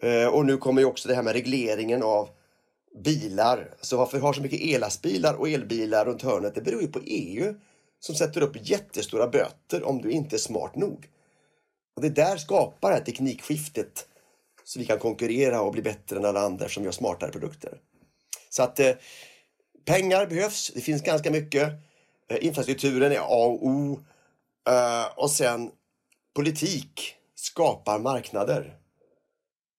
Eh, och nu kommer ju också det här med regleringen av bilar. Så varför vi har så mycket elastbilar och elbilar runt hörnet, det beror ju på EU som sätter upp jättestora böter om du inte är smart nog. Och det där skapar det här teknikskiftet så vi kan konkurrera och bli bättre än alla andra som gör smartare produkter. Så att eh, pengar behövs, det finns ganska mycket. Eh, infrastrukturen är A och O. Eh, och sen politik skapar marknader.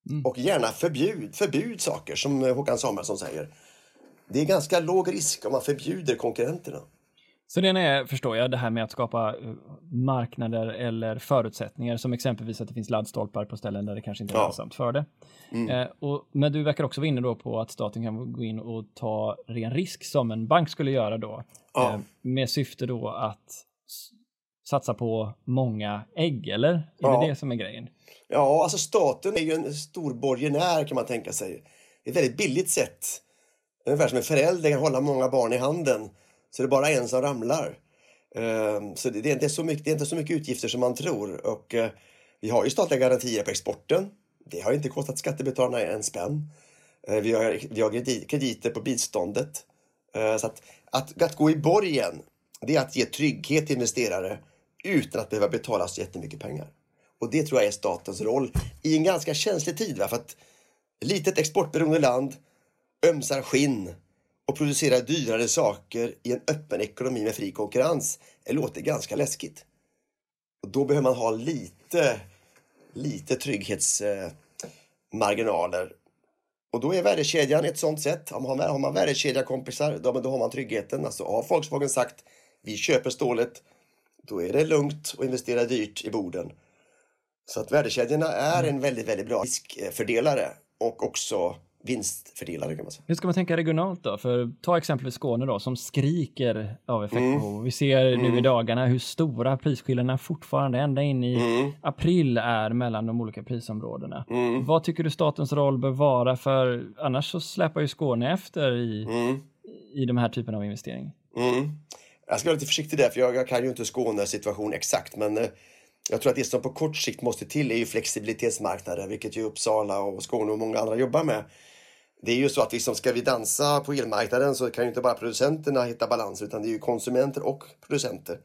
Mm. Och gärna förbjud, förbjud saker som Håkan Samuelsson säger. Det är ganska låg risk om man förbjuder konkurrenterna. Så det är, förstår jag, det här med att skapa eh, marknader eller förutsättningar som exempelvis att det finns laddstolpar på ställen där det kanske inte är lönsamt för det. Mm. Eh, och, men du verkar också vara inne då på att staten kan gå in och ta ren risk som en bank skulle göra då. Ja. Eh, med syfte då att satsa på många ägg, eller? Är ja. det det som är grejen? Ja, alltså staten är ju en stor borgenär kan man tänka sig. Det är ett väldigt billigt sätt. Ungefär som en förälder kan hålla många barn i handen så det är bara en som ramlar. Ehm, så det är inte så mycket, det är inte så mycket utgifter som man tror. Och eh, vi har ju statliga garantier på exporten. Det har inte kostat skattebetalarna en spänn. Eh, vi har, vi har krediter på biståndet. Eh, så att, att, att gå i borgen, det är att ge trygghet till investerare utan att behöva betala så jättemycket pengar. Och det tror jag är statens roll i en ganska känslig tid. Va? För att litet exportberoende land ömsar skinn och producerar dyrare saker i en öppen ekonomi med fri konkurrens det låter ganska läskigt. Och då behöver man ha lite, lite trygghetsmarginaler. och då är värdekedjan ett sånt sätt. Har man, har man värdekedjakompisar, då, då har man tryggheten. Alltså har Volkswagen sagt vi köper stålet, då är det lugnt att investera dyrt i borden. Så att värdekedjorna är en väldigt, väldigt bra riskfördelare och också vinstfördelare kan man säga. Hur ska man tänka regionalt då? För ta exempelvis Skåne då som skriker av effektbehov. Mm. Vi ser nu mm. i dagarna hur stora prisskillnaderna fortfarande ända in i mm. april är mellan de olika prisområdena. Mm. Vad tycker du statens roll bör vara? För annars så släpar ju Skåne efter i, mm. i de här typen av investeringar. Jag ska vara lite försiktig där för jag, jag kan ju inte Skånes situation exakt men eh, jag tror att det som på kort sikt måste till är ju flexibilitetsmarknader, vilket ju Uppsala och Skåne och många andra jobbar med. Det är ju så att liksom ska vi dansa på elmarknaden så kan ju inte bara producenterna hitta balans utan det är ju konsumenter och producenter.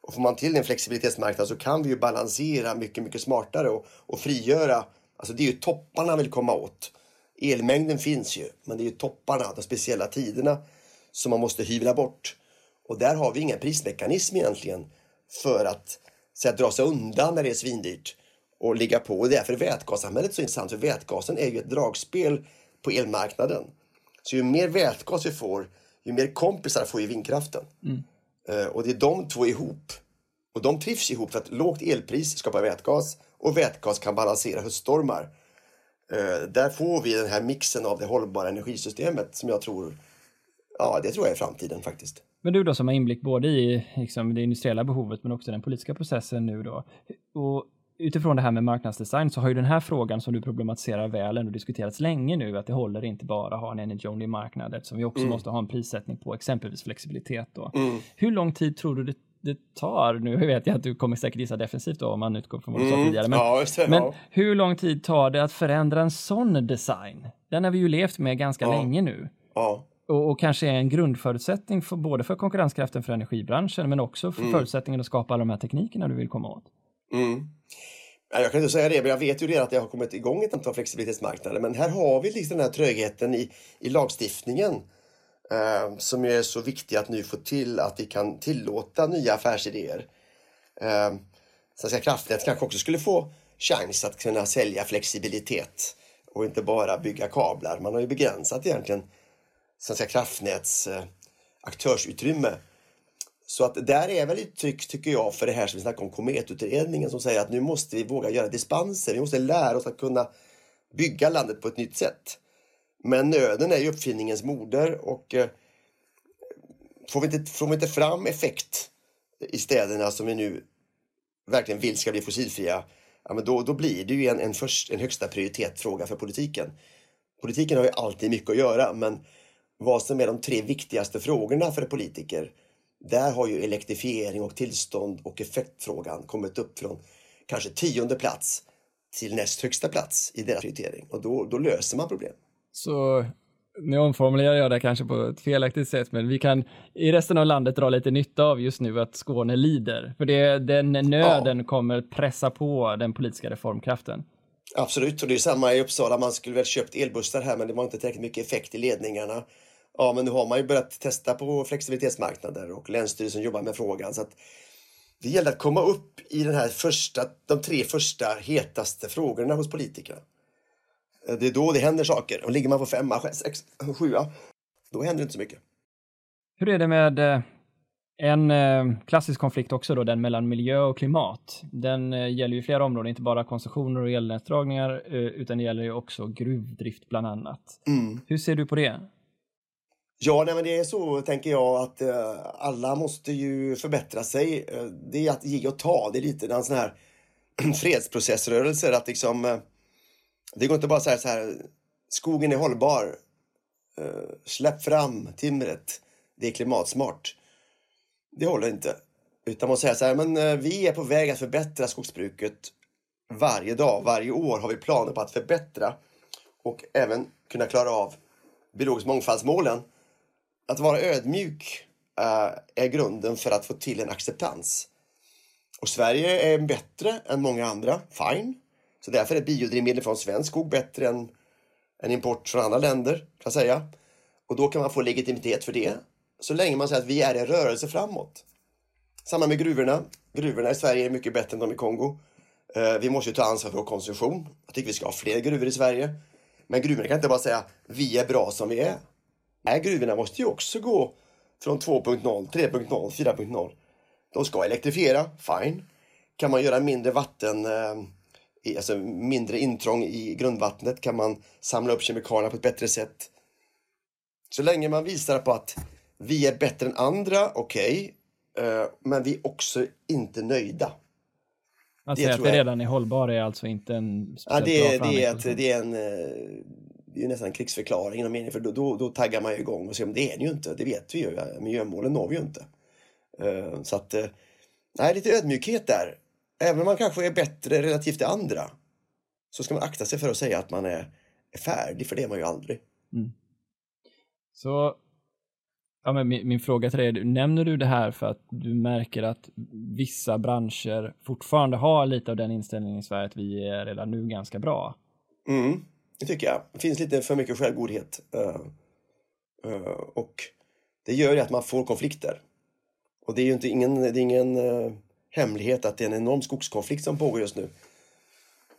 Och får man till en flexibilitetsmarknad så kan vi ju balansera mycket, mycket smartare och, och frigöra. Alltså det är ju topparna vill komma åt. Elmängden finns ju, men det är ju topparna, de speciella tiderna som man måste hyvla bort. Och där har vi ingen prismekanism egentligen för att så att dra sig undan när det är svindyrt och ligga på. Och därför är vätgassamhället så intressant, för vätgasen är ju ett dragspel på elmarknaden. Så ju mer vätgas vi får, ju mer kompisar får ju vindkraften. Mm. Uh, och det är de två ihop. Och de trivs ihop för att lågt elpris skapar vätgas och vätgas kan balansera höststormar. Uh, där får vi den här mixen av det hållbara energisystemet som jag tror, ja det tror jag är framtiden faktiskt. Men du då som har inblick både i liksom, det industriella behovet men också den politiska processen nu då. Och utifrån det här med marknadsdesign så har ju den här frågan som du problematiserar väl ändå diskuterats länge nu att det håller inte bara att ha en energy only marknad eftersom vi också mm. måste ha en prissättning på exempelvis flexibilitet då. Mm. Hur lång tid tror du det, det tar? Nu <laughs> vet jag att du kommer säkert gissa defensivt då om man utgår från vad du sa mm. tidigare. Men, ja, det, men ja. hur lång tid tar det att förändra en sån design? Den har vi ju levt med ganska ja. länge nu. Ja och, och, kanske är en grundförutsättning för både för konkurrenskraften för energibranschen men också för mm. förutsättningen att skapa alla de här teknikerna du vill komma åt. Mm. Jag kan inte säga det, men jag vet ju redan att det har kommit igång ett antal flexibilitetsmarknader. Men här har vi liksom den här trögheten i, i lagstiftningen eh, som är så viktig att nu få till att vi kan tillåta nya affärsidéer. Eh, Svenska kraftnät kanske också skulle få chans att kunna sälja flexibilitet och inte bara bygga kablar. Man har ju begränsat egentligen Svenska kraftnäts eh, aktörsutrymme. Så att där är väl ett tryck, tycker jag, för det här som vi snackade om Kometutredningen som säger att nu måste vi våga göra dispenser. Vi måste lära oss att kunna bygga landet på ett nytt sätt. Men nöden är ju uppfinningens moder och eh, får, vi inte, får vi inte fram effekt i städerna som vi nu verkligen vill ska bli fossilfria, ja, men då, då blir det ju en, en, först, en högsta prioritetsfråga för politiken. Politiken har ju alltid mycket att göra, men vad som är de tre viktigaste frågorna för politiker. Där har ju elektrifiering och tillstånd och effektfrågan kommit upp från kanske tionde plats till näst högsta plats i deras prioritering och då, då löser man problem. Så nu omformulerar jag det kanske på ett felaktigt sätt, men vi kan i resten av landet dra lite nytta av just nu att Skåne lider. För det, den nöden ja. kommer pressa på den politiska reformkraften. Absolut, och det är samma i Uppsala. Man skulle väl köpt elbussar här, men det var inte tillräckligt mycket effekt i ledningarna. Ja, men nu har man ju börjat testa på flexibilitetsmarknader och Länsstyrelsen jobbar med frågan. Så att det gäller att komma upp i den här första, de tre första hetaste frågorna hos politikerna. Det är då det händer saker. Och ligger man på femma, sex, sjua, då händer det inte så mycket. Hur är det med eh, en eh, klassisk konflikt också då, den mellan miljö och klimat. Den eh, gäller ju flera områden, inte bara koncessioner och elnätsdragningar, utan det gäller ju också gruvdrift bland annat. Mm. Hur ser du på det? Ja, nej, men det är så tänker jag att eh, alla måste ju förbättra sig. Eh, det är att ge och ta. Det är lite den sån här <clears throat> fredsprocessrörelser Att liksom, eh, det går inte bara att säga så här, skogen är hållbar. Eh, släpp fram timret. Det är klimatsmart. Det håller inte. Utan man säger så här, men eh, vi är på väg att förbättra skogsbruket varje dag, varje år har vi planer på att förbättra och även kunna klara av biologisk mångfaldsmålen att vara ödmjuk eh, är grunden för att få till en acceptans. Och Sverige är bättre än många andra, fine. Så därför är biodrivmedel från svensk skog bättre än, än import från andra länder, kan jag säga. Och då kan man få legitimitet för det, så länge man säger att vi är i rörelse framåt. Samma med gruvorna. Gruvorna i Sverige är mycket bättre än de i Kongo. Eh, vi måste ta ansvar för vår konsumtion. Jag tycker vi ska ha fler gruvor i Sverige. Men gruvorna kan inte bara säga vi är bra som vi är. Nej, gruvorna måste ju också gå från 2.0, 3.0, 4.0. De ska elektrifiera, fine. Kan man göra mindre vatten, eh, alltså mindre intrång i grundvattnet? Kan man samla upp kemikalierna på ett bättre sätt? Så länge man visar på att vi är bättre än andra, okej, okay, eh, men vi är också inte nöjda. Att säga att det redan är hållbar är alltså inte en ja, det, är, det, är ett, det är en eh, det är nästan krigsförklaring inom meningen, för då, då, då taggar man ju igång och säger men det är det ju inte, det vet vi ju, miljömålen når vi ju inte. Uh, så att, uh, nej, lite ödmjukhet där. Även om man kanske är bättre relativt till andra så ska man akta sig för att säga att man är, är färdig, för det är man ju aldrig. Mm. Så ja, men min, min, fråga till dig är, nämner du det här för att du märker att vissa branscher fortfarande har lite av den inställningen i Sverige att vi är redan nu ganska bra? Mm, det tycker jag. Det finns lite för mycket självgodhet. Uh, uh, och det gör ju att man får konflikter. Och det är ju inte ingen, det är ingen uh, hemlighet att det är en enorm skogskonflikt som pågår just nu.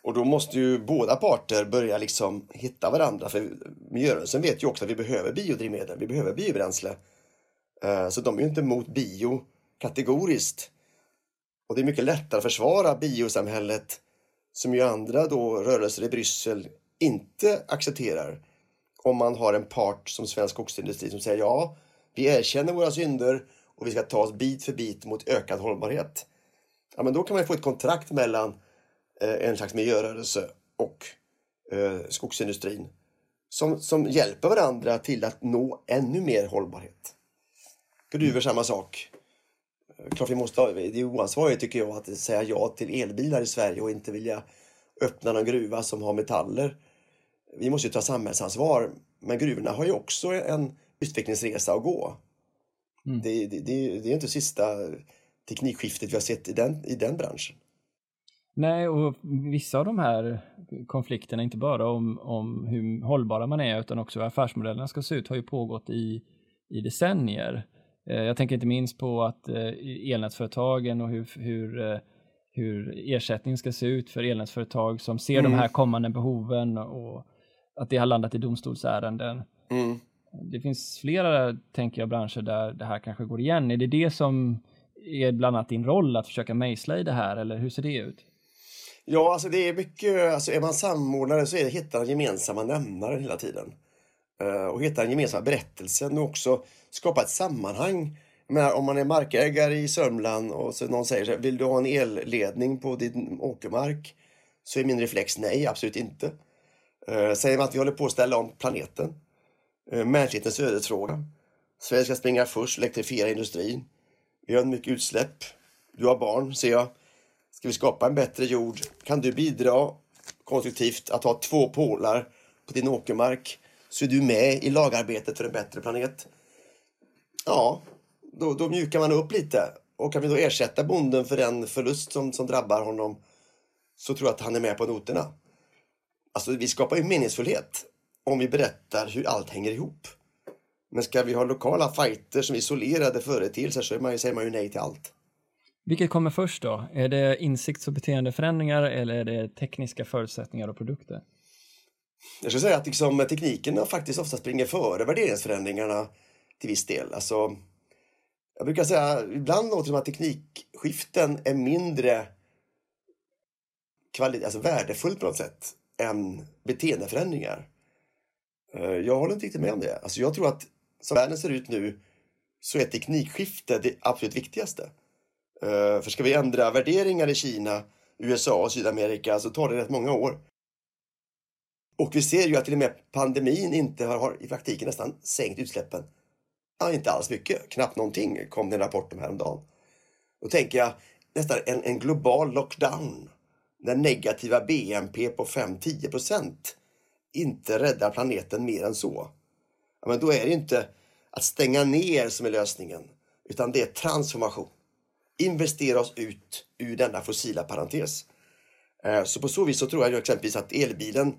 Och då måste ju båda parter börja liksom hitta varandra. För miljörörelsen vet ju också att vi behöver biodrivmedel, vi behöver biobränsle. Så de är ju inte emot bio kategoriskt. Och det är mycket lättare att försvara biosamhället som ju andra då rörelser i Bryssel inte accepterar. Om man har en part som svensk skogsindustri som säger ja, vi erkänner våra synder och vi ska ta oss bit för bit mot ökad hållbarhet. Ja, men då kan man få ett kontrakt mellan Eh, en slags miljörörelse och eh, skogsindustrin som, som hjälper varandra till att nå ännu mer hållbarhet. Gruvor samma sak. Klart vi måste, det är oansvarigt tycker jag att säga ja till elbilar i Sverige och inte vilja öppna någon gruva som har metaller. Vi måste ju ta samhällsansvar, men gruvorna har ju också en utvecklingsresa att gå. Mm. Det, det, det, det, är inte sista teknikskiftet vi har sett i den, i den branschen. Nej, och vissa av de här konflikterna, inte bara om, om hur hållbara man är, utan också hur affärsmodellerna ska se ut, har ju pågått i, i decennier. Eh, jag tänker inte minst på att eh, elnätsföretagen och hur, hur, eh, hur ersättningen ska se ut för elnätsföretag som ser mm. de här kommande behoven och att det har landat i domstolsärenden. Mm. Det finns flera, tänker jag, branscher där det här kanske går igen. Är det det som är bland annat din roll att försöka mejsla i det här eller hur ser det ut? Ja, alltså det är mycket, alltså är man samordnare så är det hitta den gemensamma nämnaren hela tiden. Uh, och hitta den gemensamma berättelsen och också skapa ett sammanhang. Menar, om man är markägare i Sörmland och så någon säger så här, vill du ha en elledning på din åkermark? Så är min reflex nej, absolut inte. Eh, säger man att vi håller på att ställa om planeten. Eh, mänsklighetens ödesfråga. Sverige ska springa först, elektrifiera industrin. Vi har mycket utsläpp. Du har barn, ser jag. Ska vi skapa en bättre jord? Kan du bidra konstruktivt att ha två pålar på din åkermark så är du med i lagarbetet för en bättre planet. Ja, då, då mjukar man upp lite. Och kan vi då ersätta bonden för den förlust som, som drabbar honom så tror jag att han är med på noterna. Alltså, vi skapar ju meningsfullhet om vi berättar hur allt hänger ihop. Men ska vi ha lokala fighter som isolerade företeelser så säger man ju nej till allt. Vilket kommer först då? Är det insikts och beteendeförändringar eller är det tekniska förutsättningar och produkter? Jag skulle säga att liksom, tekniken faktiskt ofta springer före värderingsförändringarna till viss del. Alltså, jag brukar säga, ibland låter det som att teknikskiften är mindre kvalitet, alltså värdefullt på något sätt än beteendeförändringar. Eh, jag håller inte riktigt med om det. Alltså jag tror att som världen ser ut nu så är teknikskifte det absolut viktigaste. Eh, för ska vi ändra värderingar i Kina, USA och Sydamerika så tar det rätt många år. Och vi ser ju att till och med pandemin inte har, har i praktiken nästan sänkt utsläppen. Ja, inte alls mycket, knappt någonting kom det en rapport om häromdagen. Då tänker jag nästan en, en global lockdown. När negativa BNP på 5-10 procent inte räddar planeten mer än så. Ja, men då är det inte att stänga ner som är lösningen, utan det är transformation investera oss ut ur denna fossila parentes. Eh, så på så vis så tror jag exempelvis att elbilen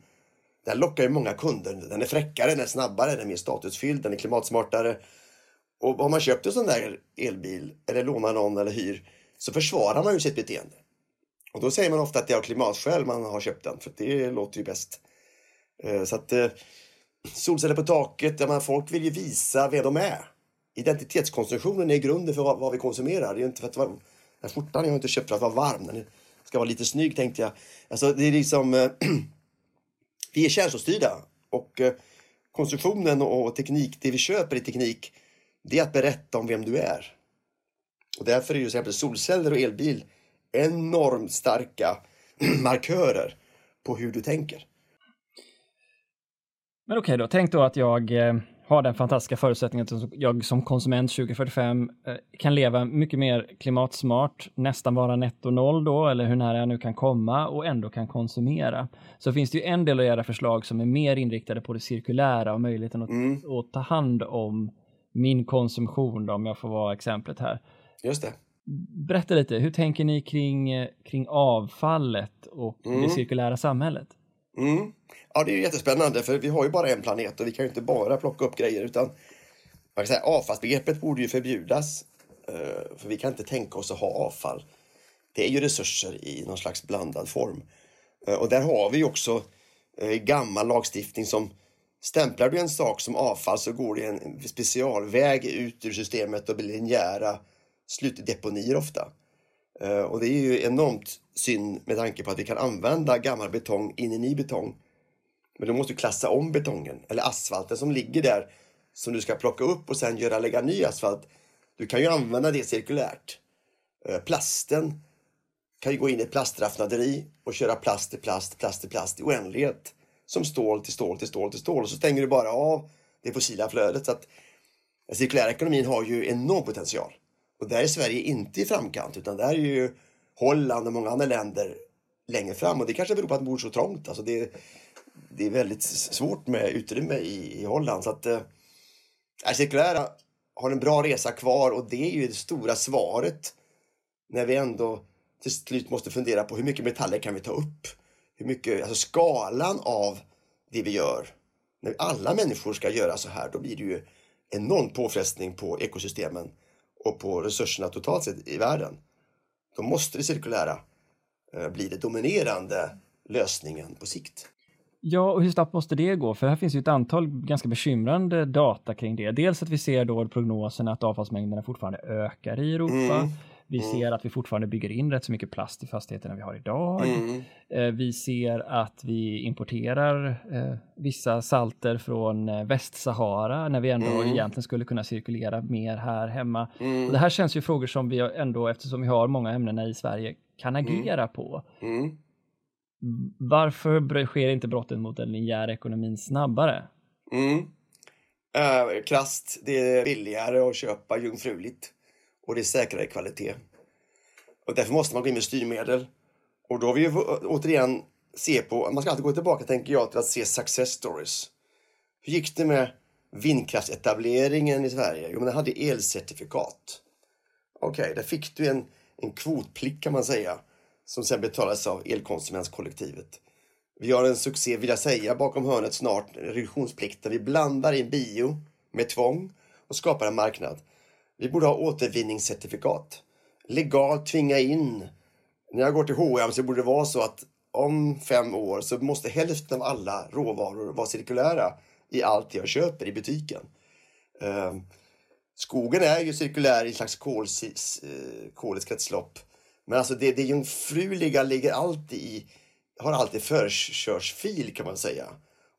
den lockar ju många kunder. Den är fräckare, den är snabbare, den är mer statusfylld, den är klimatsmartare. Och har man köpt en sån där elbil eller lånar någon eller hyr så försvarar man ju sitt beteende. Och då säger man ofta att det är av klimatskäl man har köpt den för det låter ju bäst. Eh, så att eh, solceller på taket, folk vill ju visa vem de är identitetskonsumtionen är grunden för vad, vi konsumerar. Det är inte för att vara, den skjortan är jag inte köpt för att vara varm. Den ska vara lite snygg tänkte jag. Alltså det är liksom, eh, <clears throat> vi är känslostyrda och konsumtionen och teknik, det vi köper i teknik, det är att berätta om vem du är. Och därför är ju till exempel solceller och elbil enormt starka <clears throat> markörer på hur du tänker. Men okej okay då, tänk då att jag eh, har den fantastiska förutsättningen att jag som konsument 2045 eh, kan leva mycket mer klimatsmart, nästan vara netto noll då, eller hur nära jag nu kan komma och ändå kan konsumera. Så finns det ju en del av era förslag som är mer inriktade på det cirkulära och möjligheten att, mm. att ta hand om min konsumtion, då, om jag får vara exemplet här. Just det. Berätta lite, hur tänker ni kring, eh, kring avfallet och mm. det cirkulära samhället? Mm. Ja, det är jättespännande för vi har ju bara en planet och vi kan ju inte bara plocka upp grejer utan man kan säga, avfallsbegreppet borde ju förbjudas. Eh, för vi kan inte tänka oss att ha avfall. Det är ju resurser i någon slags blandad form. Eh, och där har vi också gammal lagstiftning som stämplar du en sak som avfall så går det en specialväg ut ur systemet och blir linjära slutdeponier ofta. Eh, och det är ju enormt synd med tanke på att vi kan använda gammal betong in i ny betong. Men då måste du klassa om betongen eller asfalten som ligger där som du ska plocka upp och sen göra lägga ny asfalt. Du kan ju använda det cirkulärt. Eh, plasten kan ju gå in i ett plastraffinaderi och köra plast till plast, plast till plast i oändlighet. Som stål till stål till stål till stål och så stänger du bara av det fossila flödet. Så att den cirkulära ekonomin har ju enorm potential. Och där är Sverige inte i framkant utan där är ju Holland och många andra länder längre fram och det kanske beror på att de bor så trångt. Alltså det, det är väldigt svårt med utrymme i, i Holland. Så att eh, cirkulära har en bra resa kvar och det är ju det stora svaret när vi ändå till slut måste fundera på hur mycket metaller kan vi ta upp? Hur mycket, alltså skalan av det vi gör. När alla människor ska göra så här, då blir det ju enorm påfrestning på ekosystemen och på resurserna totalt sett i världen, då måste det cirkulära eh, bli den dominerande lösningen på sikt. Ja, och hur snabbt måste det gå? För här finns ju ett antal ganska bekymrande data kring det. Dels att vi ser då prognoserna att avfallsmängderna fortfarande ökar i Europa. Mm. Vi mm. ser att vi fortfarande bygger in rätt så mycket plast i fastigheterna vi har idag. Mm. Eh, vi ser att vi importerar eh, vissa salter från eh, Västsahara när vi ändå mm. egentligen skulle kunna cirkulera mer här hemma. Mm. Och det här känns ju frågor som vi ändå, eftersom vi har många ämnen i Sverige, kan mm. agera på. Mm. Varför sker inte brotten mot den linjära ekonomin snabbare? Mm. Uh, krasst, det är billigare att köpa jungfruligt och det är säkrare kvalitet. Och därför måste man gå in med styrmedel. Och då har vi ju återigen se på, man ska alltid gå tillbaka tänker jag till att se success stories. Hur gick det med vindkraftsetableringen i Sverige? Jo, men den hade elcertifikat. Okej, okay, där fick du en, en kvotplikt kan man säga som sen betalades av elkonsumentskollektivet. Vi har en succé, vill jag säga, bakom hörnet snart, reduktionsplikten. Vi blandar in bio med tvång och skapar en marknad. Vi borde ha återvinningscertifikat. Legalt tvinga in. När jag går till H&M så borde det vara så att om fem år så måste hälften av alla råvaror vara cirkulära i allt jag köper i butiken. Ehm, skogen är ju cirkulär i ett slags kolets eh, kretslopp. Men alltså det, det jungfruliga ligger alltid i, har alltid förkörsfil kan man säga.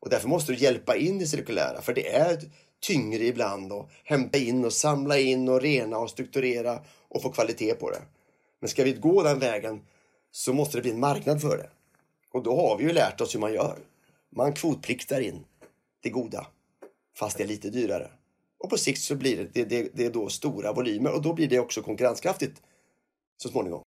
Och därför måste du hjälpa in det cirkulära för det är tyngre ibland och hämta in och samla in och rena och strukturera och få kvalitet på det. Men ska vi gå den vägen så måste det bli en marknad för det. Och då har vi ju lärt oss hur man gör. Man kvotpliktar in det goda, fast det är lite dyrare. Och på sikt så blir det, det, det, det är då stora volymer och då blir det också konkurrenskraftigt så småningom.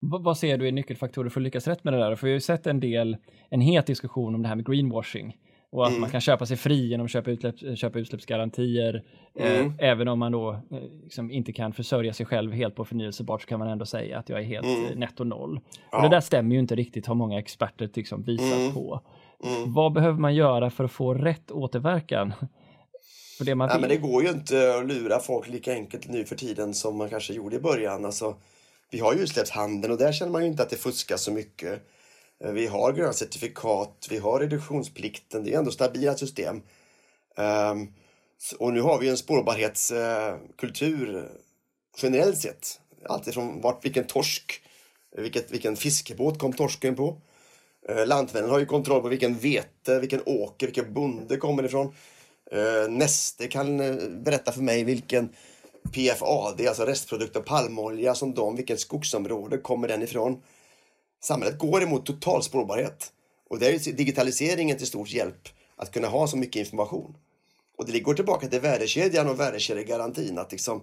Vad ser du är nyckelfaktorer för att lyckas rätt med det där? För vi har ju sett en del, en het diskussion om det här med greenwashing och att mm. man kan köpa sig fri genom att köpa, utsläpp, köpa utsläppsgarantier. Eh, mm. Eh, även om man då eh, liksom inte kan försörja sig själv helt på förnyelsebart så kan man ändå säga att jag är helt mm. netto noll. Ja. Och det där stämmer ju inte riktigt har många experter liksom visat mm. på. Mm. Vad behöver man göra för att få rätt återverkan? För det, man Nej, men det går ju inte att lura folk lika enkelt nu för tiden som man kanske gjorde i början. Alltså, vi har ju utsläppshandeln och där känner man ju inte att det fuskas så mycket. Eh, vi har gröna certifikat, vi har reduktionsplikten, det är ändå stabila system. Ehm, och nu har vi en spårbarhetskultur eh, generellt sett. Alltifrån vart, vilken torsk Vilket, vilken fiskebåt kom torsken på? Eh, lantmännen har ju kontroll på vilken vete, vilken åker, vilken bonde kommer ifrån. Neste kan berätta för mig vilken PFAD, alltså restprodukt av palmolja, som de, vilket skogsområde kommer den ifrån. Samhället går emot total spårbarhet. Och där är digitaliseringen till stor hjälp att kunna ha så mycket information. Och det går tillbaka till värdekedjan och värdekedjegarantin. Att liksom,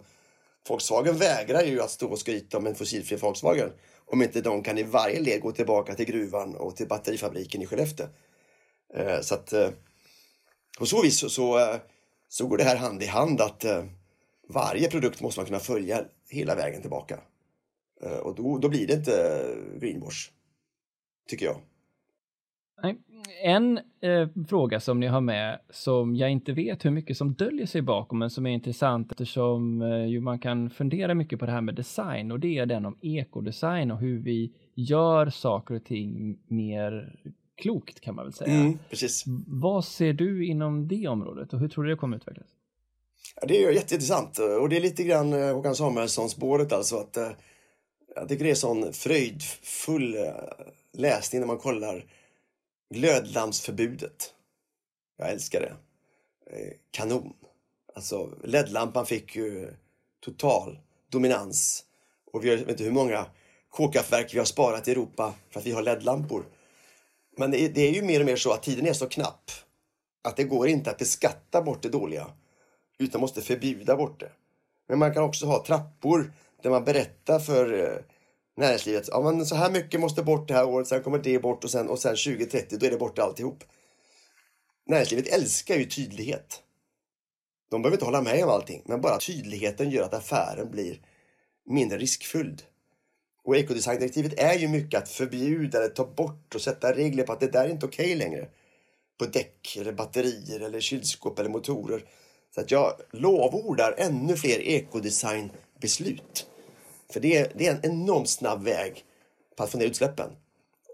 Volkswagen vägrar ju att stå och skryta om en fossilfri Volkswagen om inte de kan i varje led gå tillbaka till gruvan och till batterifabriken i Skellefteå. Eh, så att eh, på så vis så, så, eh, så, går det här hand i hand att eh, varje produkt måste man kunna följa hela vägen tillbaka. Och då, då blir det inte greenwash, tycker jag. En eh, fråga som ni har med som jag inte vet hur mycket som döljer sig bakom men som är intressant eftersom eh, man kan fundera mycket på det här med design och det är den om ekodesign och hur vi gör saker och ting mer klokt kan man väl säga. Mm, precis. Vad ser du inom det området och hur tror du det kommer utvecklas? Ja, det är jätteintressant och det är lite grann eh, Håkan Samuelsson-spåret alltså att eh, jag tycker det är sån fröjdfull eh, läsning när man kollar Glödlampsförbudet. Jag älskar det. Eh, kanon. Alltså LED-lampan fick ju total dominans. Och vi har, vet inte hur många kolkraftverk vi har sparat i Europa för att vi har LED-lampor. Men det är ju mer och mer så att tiden är så knapp att det går inte att beskatta bort det dåliga utan måste förbjuda bort det. Men man kan också ha trappor där man berättar för eh, näringslivet. Ja, men så här mycket måste bort det här året, sen kommer det bort och sen, och sen 2030 då är det borta alltihop. Näringslivet älskar ju tydlighet. De behöver inte hålla med om allting, men bara tydligheten gör att affären blir mindre riskfylld. Och ekodesigndirektivet är ju mycket att förbjuda eller ta bort och sätta regler på att det där är inte okej okay längre. På däck, eller batterier, eller kylskåp eller motorer. Så att jag lovordar ännu fler ekodesign beslut, För det är, det är en enormt snabb väg på att få ner utsläppen.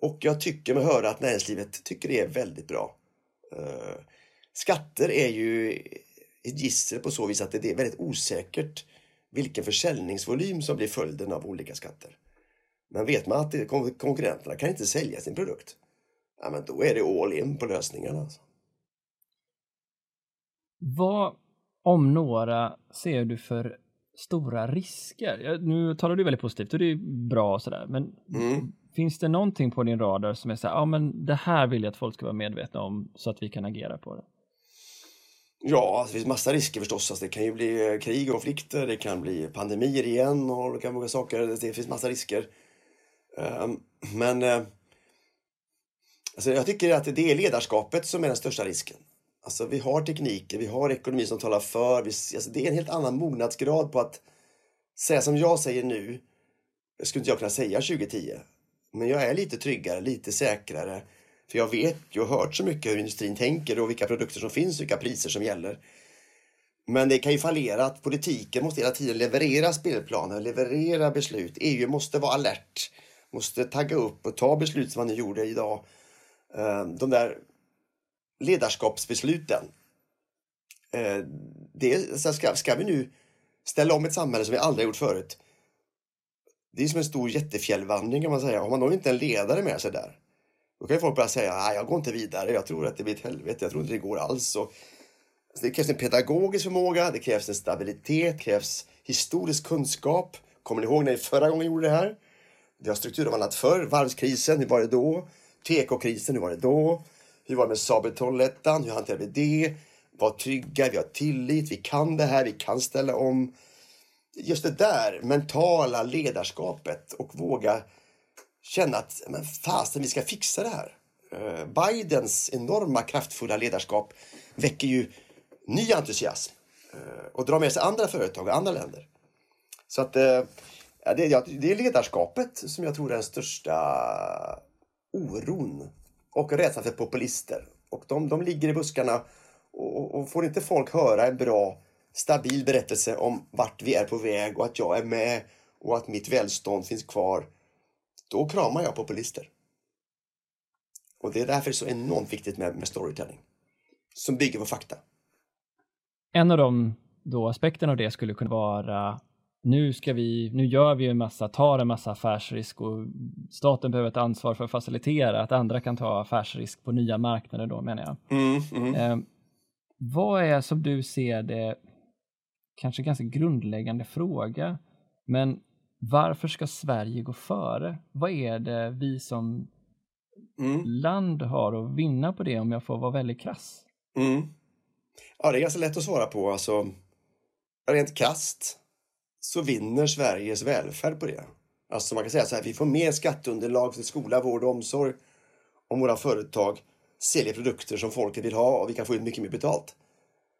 Och jag tycker mig höra att näringslivet tycker det är väldigt bra. Eh, skatter är ju ett gissel på så vis att det är väldigt osäkert vilken försäljningsvolym som blir följden av olika skatter. Men vet man att konkurrenterna kan inte sälja sin produkt, ja, men då är det all in på lösningarna. Alltså. Vad, om några, ser du för stora risker? Nu talar du väldigt positivt och det är bra och sådär, men mm. finns det någonting på din radar som är så här, ja men det här vill jag att folk ska vara medvetna om så att vi kan agera på det? Ja, alltså, det finns massa risker förstås. Alltså, det kan ju bli eh, krig och konflikter, det kan bli pandemier igen och det kan vara saker. Det finns massa risker. Um, men uh, alltså, jag tycker att det är ledarskapet som är den största risken. Alltså vi har tekniker, vi har ekonomi som talar för. Vi, alltså, det är en helt annan mognadsgrad på att säga som jag säger nu. Det skulle inte jag kunna säga 2010. Men jag är lite tryggare, lite säkrare. För jag vet ju och hört så mycket hur industrin tänker och vilka produkter som finns och vilka priser som gäller. Men det kan ju fallera att politiken måste hela tiden leverera spelplaner, leverera beslut. EU måste vara alert, måste tagga upp och ta beslut som man gjorde idag. Ehm, de där ledarskapsbesluten. Eh, det, ska, ska vi nu ställa om ett samhälle som vi aldrig gjort förut. Det är som en stor jättefjällvandring kan man säga. Har man då inte en ledare med sig där. Då kan folk börja säga, nej jag går inte vidare, jag tror att det blir ett helvete, jag tror inte det går alls. Och, det krävs en pedagogisk förmåga, det krävs en stabilitet, det krävs historisk kunskap. Kommer ni ihåg när vi förra gången gjorde det här? Vi har strukturomvandlat förr, varvskrisen, hur var det då? TK-krisen, hur var det då? Hur var det med Saab Trollhättan? Hur hanterade vi det? Var trygga, vi har tillit, vi kan det här, vi kan ställa om. Just det där mentala ledarskapet och våga känna att men fasen, vi ska fixa det här. Eh, Bidens enorma kraftfulla ledarskap väcker ju ny entusiasm eh, och drar med sig andra företag och andra länder. Så att eh, det är ledarskapet som jag tror är den största oron och rädslan för populister. Och de, de ligger i buskarna och, och, får inte folk höra en bra, stabil berättelse om vart vi är på väg och att jag är med och att mitt välstånd finns kvar, då kramar jag populister. Och det är därför det är så enormt viktigt med, med storytelling, som bygger på fakta. En av de då aspekterna av det skulle kunna vara nu ska vi, nu gör vi en massa, tar en massa affärsrisk och staten behöver ett ansvar för att facilitera att andra kan ta affärsrisk på nya marknader då menar jag. Mm, mm. Eh, vad är som du ser det, kanske ganska grundläggande fråga, men varför ska Sverige gå före? Vad är det vi som Mm. land har att vinna på det om jag får vara väldigt krass? Mm. Ja, det är ganska lätt att svara på. Alltså, rent krasst så vinner Sveriges välfärd på det. Alltså man kan säga så här, vi får mer skatteunderlag till skola, vård och omsorg om våra företag säljer produkter som folket vill ha och vi kan få ut mycket mer betalt.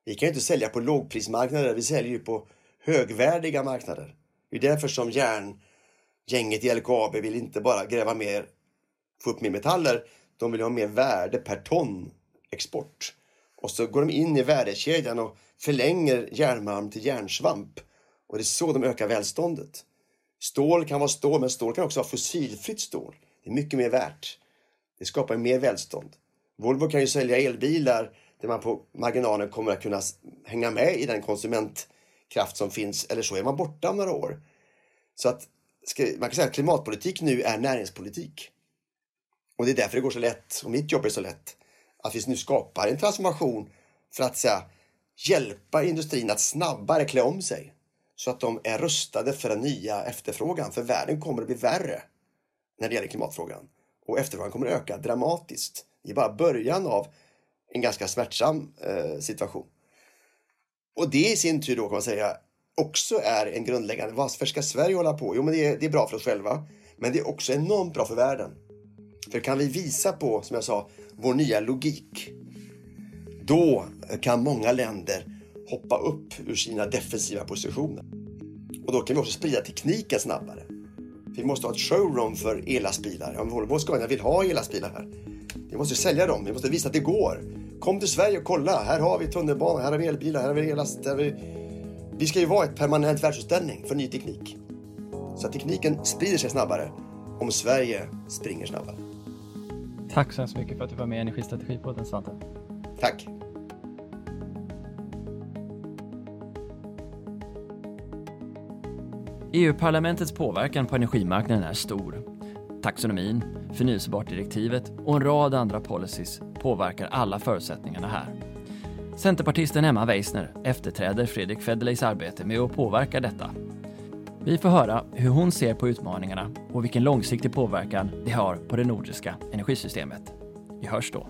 Vi kan ju inte sälja på lågprismarknader, vi säljer ju på högvärdiga marknader. Det är därför som järngänget i LKAB vill inte bara gräva mer, få upp mer metaller, de vill ha mer värde per ton export. Och så går de in i värdekedjan och förlänger järnmalm till järnsvamp. Och det är så de ökar välståndet. Stål kan vara stål, men stål kan också vara fossilfritt stål. Det är mycket mer värt. Det skapar mer välstånd. Volvo kan ju sälja elbilar där man på marginalen kommer att kunna hänga med i den konsumentkraft som finns. Eller så är man borta om några år. Så att man kan säga att klimatpolitik nu är näringspolitik. Och det är därför det går så lätt, och mitt jobb är så lätt, att vi nu skapar en transformation för att säga, hjälpa industrin att snabbare klä om sig så att de är rustade för den nya efterfrågan. För världen kommer att bli värre när det gäller klimatfrågan. Och efterfrågan kommer att öka dramatiskt. Det är bara början av en ganska smärtsam eh, situation. Och det i sin tur då kan man säga också är en grundläggande, varför ska Sverige hålla på? Jo, men det är, det är bra för oss själva. Men det är också enormt bra för världen. För kan vi visa på, som jag sa, vår nya logik. Då kan många länder hoppa upp ur sina defensiva positioner. Och då kan vi också sprida tekniken snabbare. Vi måste ha ett showroom för ellastbilar. Ja, Volvo och Scania vill ha ellastbilar här. Vi måste sälja dem. Vi måste visa att det går. Kom till Sverige och kolla. Här har vi tunnelbana, här har vi elbilar, här har vi ellast. Här vi... vi ska ju vara ett permanent världsutställning för ny teknik. Så tekniken sprider sig snabbare om Sverige springer snabbare. Tack så hemskt mycket för att du var med i Energistrategipodden Svante. Tack. EU-parlamentets påverkan på energimarknaden är stor. Taxonomin, förnyelsebartdirektivet och en rad andra policies påverkar alla förutsättningarna här. Centerpartisten Emma Weissner efterträder Fredrik Federleys arbete med att påverka detta. Vi får höra hur hon ser på utmaningarna och vilken långsiktig påverkan det har på det nordiska energisystemet. Vi hörs då.